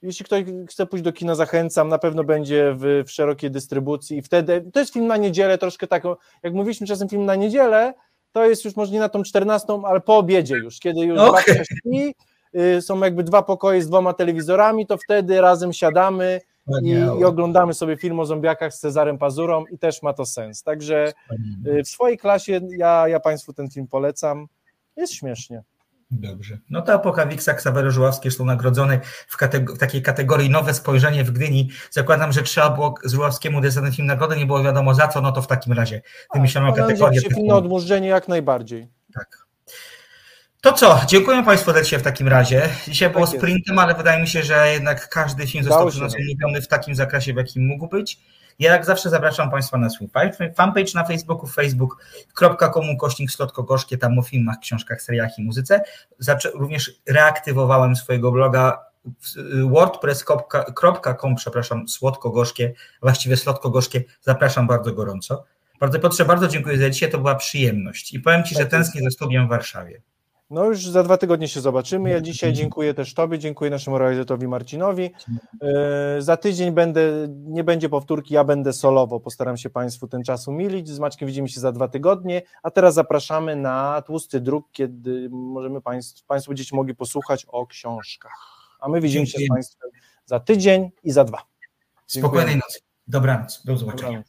jeśli ktoś chce pójść do kina, zachęcam, na pewno będzie w, w szerokiej dystrybucji i wtedy, to jest film na niedzielę, troszkę taką, jak mówiliśmy czasem film na niedzielę, to jest już może nie na tą 14, ale po obiedzie już, kiedy już Okej. babcia śpi, y, są jakby dwa pokoje z dwoma telewizorami, to wtedy razem siadamy i, i oglądamy sobie film o zombiakach z Cezarem Pazurą i też ma to sens, także y, w swojej klasie ja, ja Państwu ten film polecam, jest śmiesznie. Dobrze. No to Apokawiksa, Ksawery Żuławski są nagrodzony w, w takiej kategorii Nowe Spojrzenie w Gdyni. Zakładam, że trzeba było Żuławskiemu dać ten film nagrodę, nie było wiadomo za co, no to w takim razie wymyślono Pan Andrzej kategorię. pisze film na odmurzenie jak najbardziej. Tak. To co? Dziękuję Państwu za dzisiaj w takim razie. Dzisiaj było Tak sprintem, ale wydaje mi się, że jednak każdy film został przez się. nas omówiony w takim zakresie, w jakim mógł być. Ja jak zawsze zapraszam Państwa na swój fa- fanpage na Facebooku, facebook.com kośnik Slotko Gorzkie, tam o filmach, książkach, seriach i muzyce. Również reaktywowałem swojego bloga wordpress.com, przepraszam, słodko-gorzkie, właściwie słodko-gorzkie. Zapraszam bardzo gorąco. Bardzo Piotrze, bardzo dziękuję za dzisiaj, to była przyjemność i powiem Ci, że Tak tęsknię za studiem w Warszawie. No już za dwa tygodnie się zobaczymy. Ja dzisiaj dziękuję też Tobie, dziękuję naszemu realizatorowi Marcinowi. Yy, Za tydzień będę, nie będzie powtórki, ja będę solowo. Postaram się Państwu ten czas umilić. Z Maćkiem widzimy się za dwa tygodnie, a teraz zapraszamy na tłusty druk, kiedy możemy Państw, Państwo będziecie mogli posłuchać o książkach. A my widzimy się z. Państwem za tydzień i za dwa. Dziękuję. Spokojnej nocy. Dobranoc. Do zobaczenia. Dobranoc.